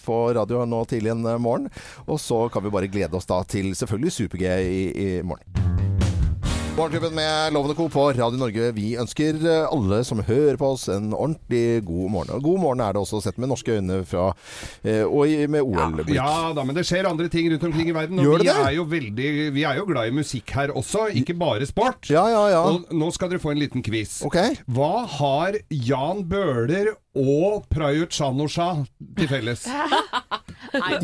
[SPEAKER 3] på radio nå tidlig en morgen. Og så kan vi bare glede oss da til selvfølgelig Super-G i, i morgen. Morgenklubben med Lovende Co. på Radio Norge. Vi ønsker eh, alle som hører på oss, en ordentlig god morgen. Og god morgen er det også sett med norske øyne fra eh, og med OL-blikk.
[SPEAKER 1] Ja da, men det skjer andre ting rundt omkring i verden. Og
[SPEAKER 3] Gjør
[SPEAKER 1] vi,
[SPEAKER 3] det?
[SPEAKER 1] er jo veldig, vi er jo glad i musikk her også, ikke bare sport.
[SPEAKER 3] Ja, ja, ja.
[SPEAKER 1] Og nå skal dere få en liten quiz.
[SPEAKER 3] Okay.
[SPEAKER 1] Hva har Jan Bøhler og Prayut Chanosha til felles?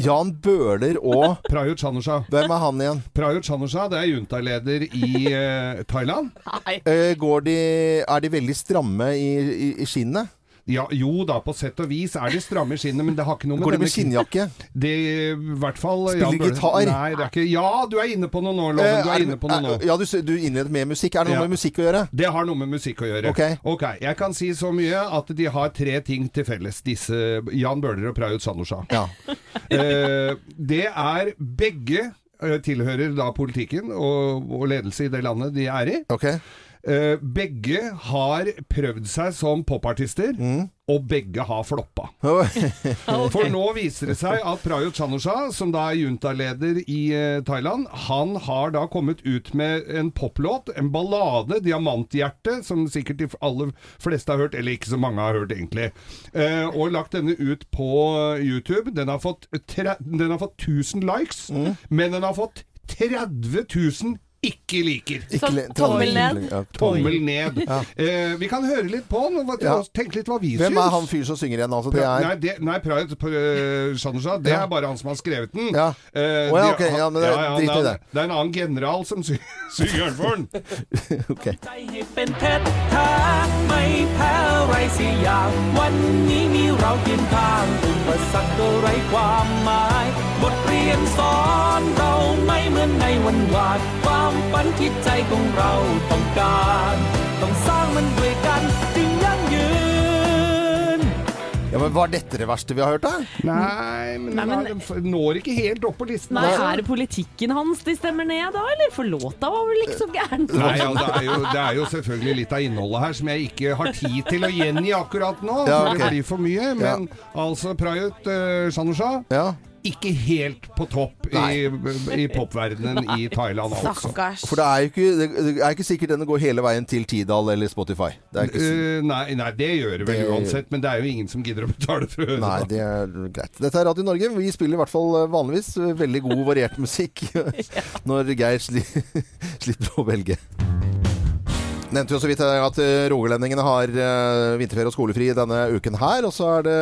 [SPEAKER 3] Jan Bøhler og
[SPEAKER 1] Prayut Chanusha.
[SPEAKER 3] Hvem er han igjen?
[SPEAKER 1] Prayut Chanusha det er juntaleder i eh, Thailand.
[SPEAKER 3] Eh, går de, er de veldig stramme i, i, i skinnet?
[SPEAKER 1] Ja, jo da, på sett og vis er de stramme i skinnet, men det har ikke noe med
[SPEAKER 3] Går det med skinnjakke?
[SPEAKER 1] Det i hvert fall
[SPEAKER 3] Spiller
[SPEAKER 1] Jan
[SPEAKER 3] gitar?
[SPEAKER 1] Nei, det er ikke Ja, du er inne på noe nå, Loven.
[SPEAKER 3] Eh,
[SPEAKER 1] Du er inne på noe nå.
[SPEAKER 3] Ja, du, du innleder med musikk. Er det noe
[SPEAKER 1] Ja.
[SPEAKER 3] med musikk å gjøre?
[SPEAKER 1] Det har noe med musikk å gjøre.
[SPEAKER 3] Ok.
[SPEAKER 1] Jeg kan si så mye at de har tre ting til felles, disse Jan Bøhler og Prayut Sanusha.
[SPEAKER 3] Ja.
[SPEAKER 1] eh, det er begge eh, tilhører da politikken og, og ledelse i det landet de er i. Eh, begge har prøvd seg som popartister,
[SPEAKER 3] Mm.
[SPEAKER 1] og begge har floppa. For nå viser det seg at Prayut Chanusha, som da er juntaleder i eh, Thailand, han har da kommet ut med en poplåt, en ballade, 'Diamanthjerte', som sikkert de aller fleste har hørt, eller ikke så mange har hørt egentlig, eh, og lagt denne ut på YouTube. Den har fått, den har fått 1000 likes, men den har fått 30 000 ikke liker.
[SPEAKER 3] Ikke le- tommel ned. Ja,
[SPEAKER 1] Tommel ned.
[SPEAKER 3] Ja.
[SPEAKER 1] Eh, vi kan høre litt på den, og
[SPEAKER 3] Ja.
[SPEAKER 1] tenke litt hva vi
[SPEAKER 3] Hvem
[SPEAKER 1] syns.
[SPEAKER 3] er han fyren som synger igjen? Altså, det
[SPEAKER 1] Pra-
[SPEAKER 3] er
[SPEAKER 1] Nei, det, nei Pride uh, Shanusha, det
[SPEAKER 3] Ja.
[SPEAKER 1] er bare han som har skrevet den.
[SPEAKER 3] Ja.
[SPEAKER 1] Eh,
[SPEAKER 3] Å ja,
[SPEAKER 1] de-
[SPEAKER 3] ok, ja, men det- drit i
[SPEAKER 1] det.
[SPEAKER 3] det.
[SPEAKER 1] er- Det er en annen general som sy synger den for den.
[SPEAKER 3] ok.
[SPEAKER 13] ให้เป็นเพชรแท้ไม่แพ้ไรสิอย่าง วันนี้มีเราเคียงข้างอุปสรรคก็ไร้ความหมาย บท เรียนสอนเราไม่เหมือนในวันวาน ความฝันที่ใจของเราต้องการ ต้องสร้างมันด้วยกันจึงยั่งยืน
[SPEAKER 3] Ja, men men Var dette det verste vi har hørt, da?
[SPEAKER 1] Nei, men,
[SPEAKER 2] Nei, men-
[SPEAKER 1] de f- når ikke helt opp på listen.
[SPEAKER 2] Nei,
[SPEAKER 1] altså.
[SPEAKER 2] er det politikken hans de stemmer ned da, eller? For låta var vel ikke så gæren?
[SPEAKER 1] Nei, ja, det, er jo, det er jo selvfølgelig litt av innholdet her som jeg ikke har tid til å gjengi akkurat nå.
[SPEAKER 3] Ja,
[SPEAKER 1] for
[SPEAKER 3] ok.
[SPEAKER 1] Det blir for mye. Men altså, Prayut uh, Shanushah
[SPEAKER 3] Ja.
[SPEAKER 1] ikke helt på topp i, i popverdenen i Thailand, altså.
[SPEAKER 4] Stakkars.
[SPEAKER 3] For det er jo ikke, det er ikke sikkert den går hele veien til Tidal eller Spotify. Det er ikke,
[SPEAKER 1] Eh, nei, nei, det gjør det vel
[SPEAKER 3] Det-
[SPEAKER 1] uansett, men det er jo ingen som gidder å betale for å høre
[SPEAKER 3] Nei,
[SPEAKER 1] det.
[SPEAKER 3] det er greit. Dette er Radio Norge. Vi spiller i hvert fall eh, vanligvis veldig god variert musikk når Geir sli slipper å velge. Nevnte jo så vidt at eh, rogalendingene har eh, vinterferie og skolefri denne uken her. Og så er det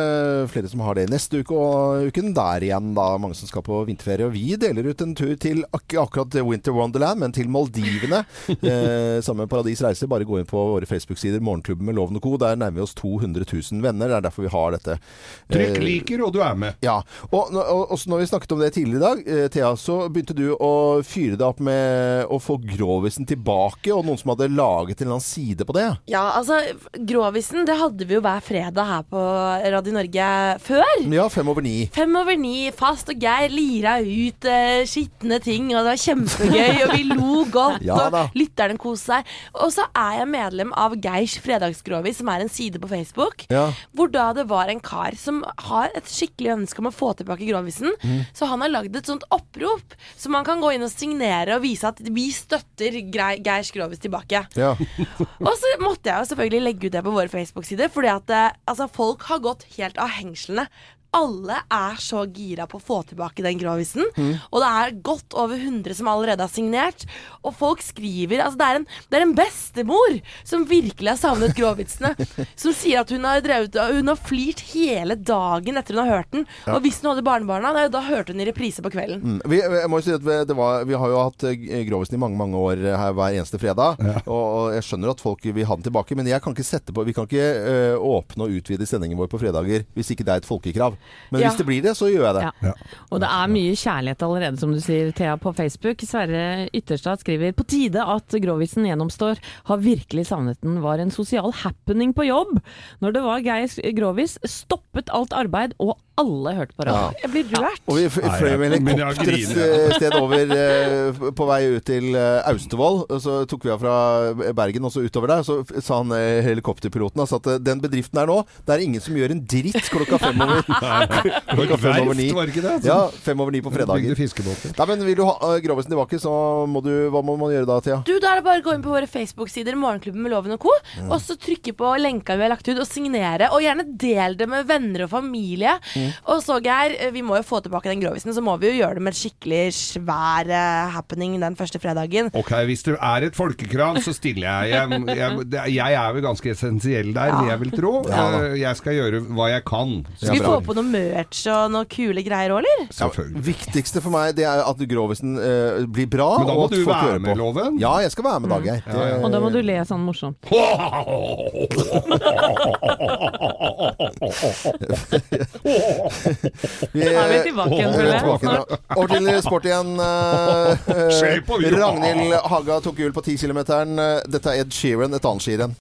[SPEAKER 3] flere som har det neste uke og uken der igjen. da Mange som skal på vinterferie. Og vi deler ut en tur til ak akkurat Winter Wonderland, men til Maldivene. eh, samme med Paradis Reise. Bare gå inn på våre Facebook-sider, Morgenklubben med Loven og Co. Der nærmer vi oss 200 000 venner. Det er derfor vi har dette.
[SPEAKER 1] Trykk
[SPEAKER 3] eh,
[SPEAKER 1] liker, og du er med.
[SPEAKER 3] ja, og, og også når vi snakket om det tidligere i dag, eh, Thea, så begynte du å fyre deg opp med å få grovisen tilbake, og noen som hadde laget en eller annen side på det.
[SPEAKER 4] Ja, altså, Grovisen det hadde vi jo hver fredag her på Radio Norge før.
[SPEAKER 3] Ja, fem over ni.
[SPEAKER 4] Fem over ni, Fast og Geir lira ut eh, skitne ting, og det var kjempegøy, og vi lo godt,
[SPEAKER 3] Ja
[SPEAKER 4] og lytterne koste seg. Og så er jeg medlem av Geirs fredagsgrovis, som er en side på Facebook,
[SPEAKER 3] Ja.
[SPEAKER 4] hvor da det var en kar som har et skikkelig ønske om å få tilbake grovisen.
[SPEAKER 3] Mm.
[SPEAKER 4] Så han har lagd et sånt opprop, så man kan gå inn og signere og vise at vi støtter Geirs grovis tilbake.
[SPEAKER 3] Ja.
[SPEAKER 4] Og så måtte jeg jo selvfølgelig legge ut det på våre Facebook-sider, fordi at eh, altså, folk har gått helt av hengslene. Alle er så gira på å få tilbake den grovisen.
[SPEAKER 3] Mm.
[SPEAKER 4] Og det er godt over 100 som allerede har signert. Og folk skriver Altså, det er en, det er en bestemor som virkelig har savnet grovvitsene. som sier at hun har drevet Hun har flirt hele dagen etter hun har hørt den.
[SPEAKER 3] Ja.
[SPEAKER 4] Og hvis hun hadde barnebarna, da- da hørte hun i reprise på kvelden.
[SPEAKER 3] Mm. Vi, jeg må jo si at vi, det var, vi har jo hatt eh, Grovisen i mange mange år eh, her hver eneste fredag. Og, og jeg skjønner at folk vil ha den tilbake, men jeg kan ikke sette på Vi kan ikke eh, åpne og utvide sendingen vår på fredager hvis ikke det er et folkekrav. Men
[SPEAKER 2] Ja.
[SPEAKER 3] hvis det blir det, så gjør jeg det.
[SPEAKER 2] Ja. Og det er mye kjærlighet allerede, som du sier, Thea, på Facebook. Sverre Ytterstad skriver på tide at Grovisen gjennomstår. Har virkelig savnet den. Var en sosial happening på jobb. Når det var Geir Grovis, stoppet alt arbeid, og alle hørte på radio.
[SPEAKER 3] Ja.
[SPEAKER 4] Jeg blir rørt.
[SPEAKER 3] Og vi fløy med helikopter et eh, sted over eh, på vei ut til eh, Austevoll. Så tok vi av fra Bergen og så utover der. Så sa han eh, helikopterpiloten altså, at den bedriften her nå, det er ingen som gjør en dritt klokka fem over Klokka fem over ni.
[SPEAKER 1] Altså?
[SPEAKER 3] Ja, fem over ni på fredager. Nei, men Vil du ha uh, Grovisen tilbake, så må du Hva må man gjøre da, Thea?
[SPEAKER 4] Du, Da er det bare å gå inn på våre Facebook-sider, Morgenklubben med Loven og co., og så trykke på lenka vi har lagt ut, og signere. Og gjerne del det med venner og familie.
[SPEAKER 3] Mm.
[SPEAKER 4] Og så, Geir, eh, vi må jo få tilbake den grovisen, så må vi jo gjøre det med et skikkelig svær uh, happening den første fredagen.
[SPEAKER 1] Ok, hvis det er et folkekran, så stiller jeg. Jeg, jeg, jeg er vel ganske essensiell der, vil jeg vil tro.
[SPEAKER 3] Ja.
[SPEAKER 1] Eh, Jeg skal gjøre hva jeg kan.
[SPEAKER 4] Skal vi få på noe merch og noen kule greier òg, eller?
[SPEAKER 3] Ja, viktigste for meg det er at Grovisen uh, blir bra.
[SPEAKER 1] Men da må
[SPEAKER 3] og at
[SPEAKER 1] du
[SPEAKER 3] folk
[SPEAKER 1] være med,
[SPEAKER 3] på.
[SPEAKER 1] Loven.
[SPEAKER 3] Ja, jeg skal være med, Dag Geir. ja,
[SPEAKER 2] Og da må du le sånn morsomt.
[SPEAKER 3] Vi,
[SPEAKER 2] er vi tilbake igjen,
[SPEAKER 3] er
[SPEAKER 2] føler jeg.
[SPEAKER 3] Over til sport igjen. eh. Ragnhild Haga tok gull på 10 km. Dette er Ed Sheeran, et annet skirenn.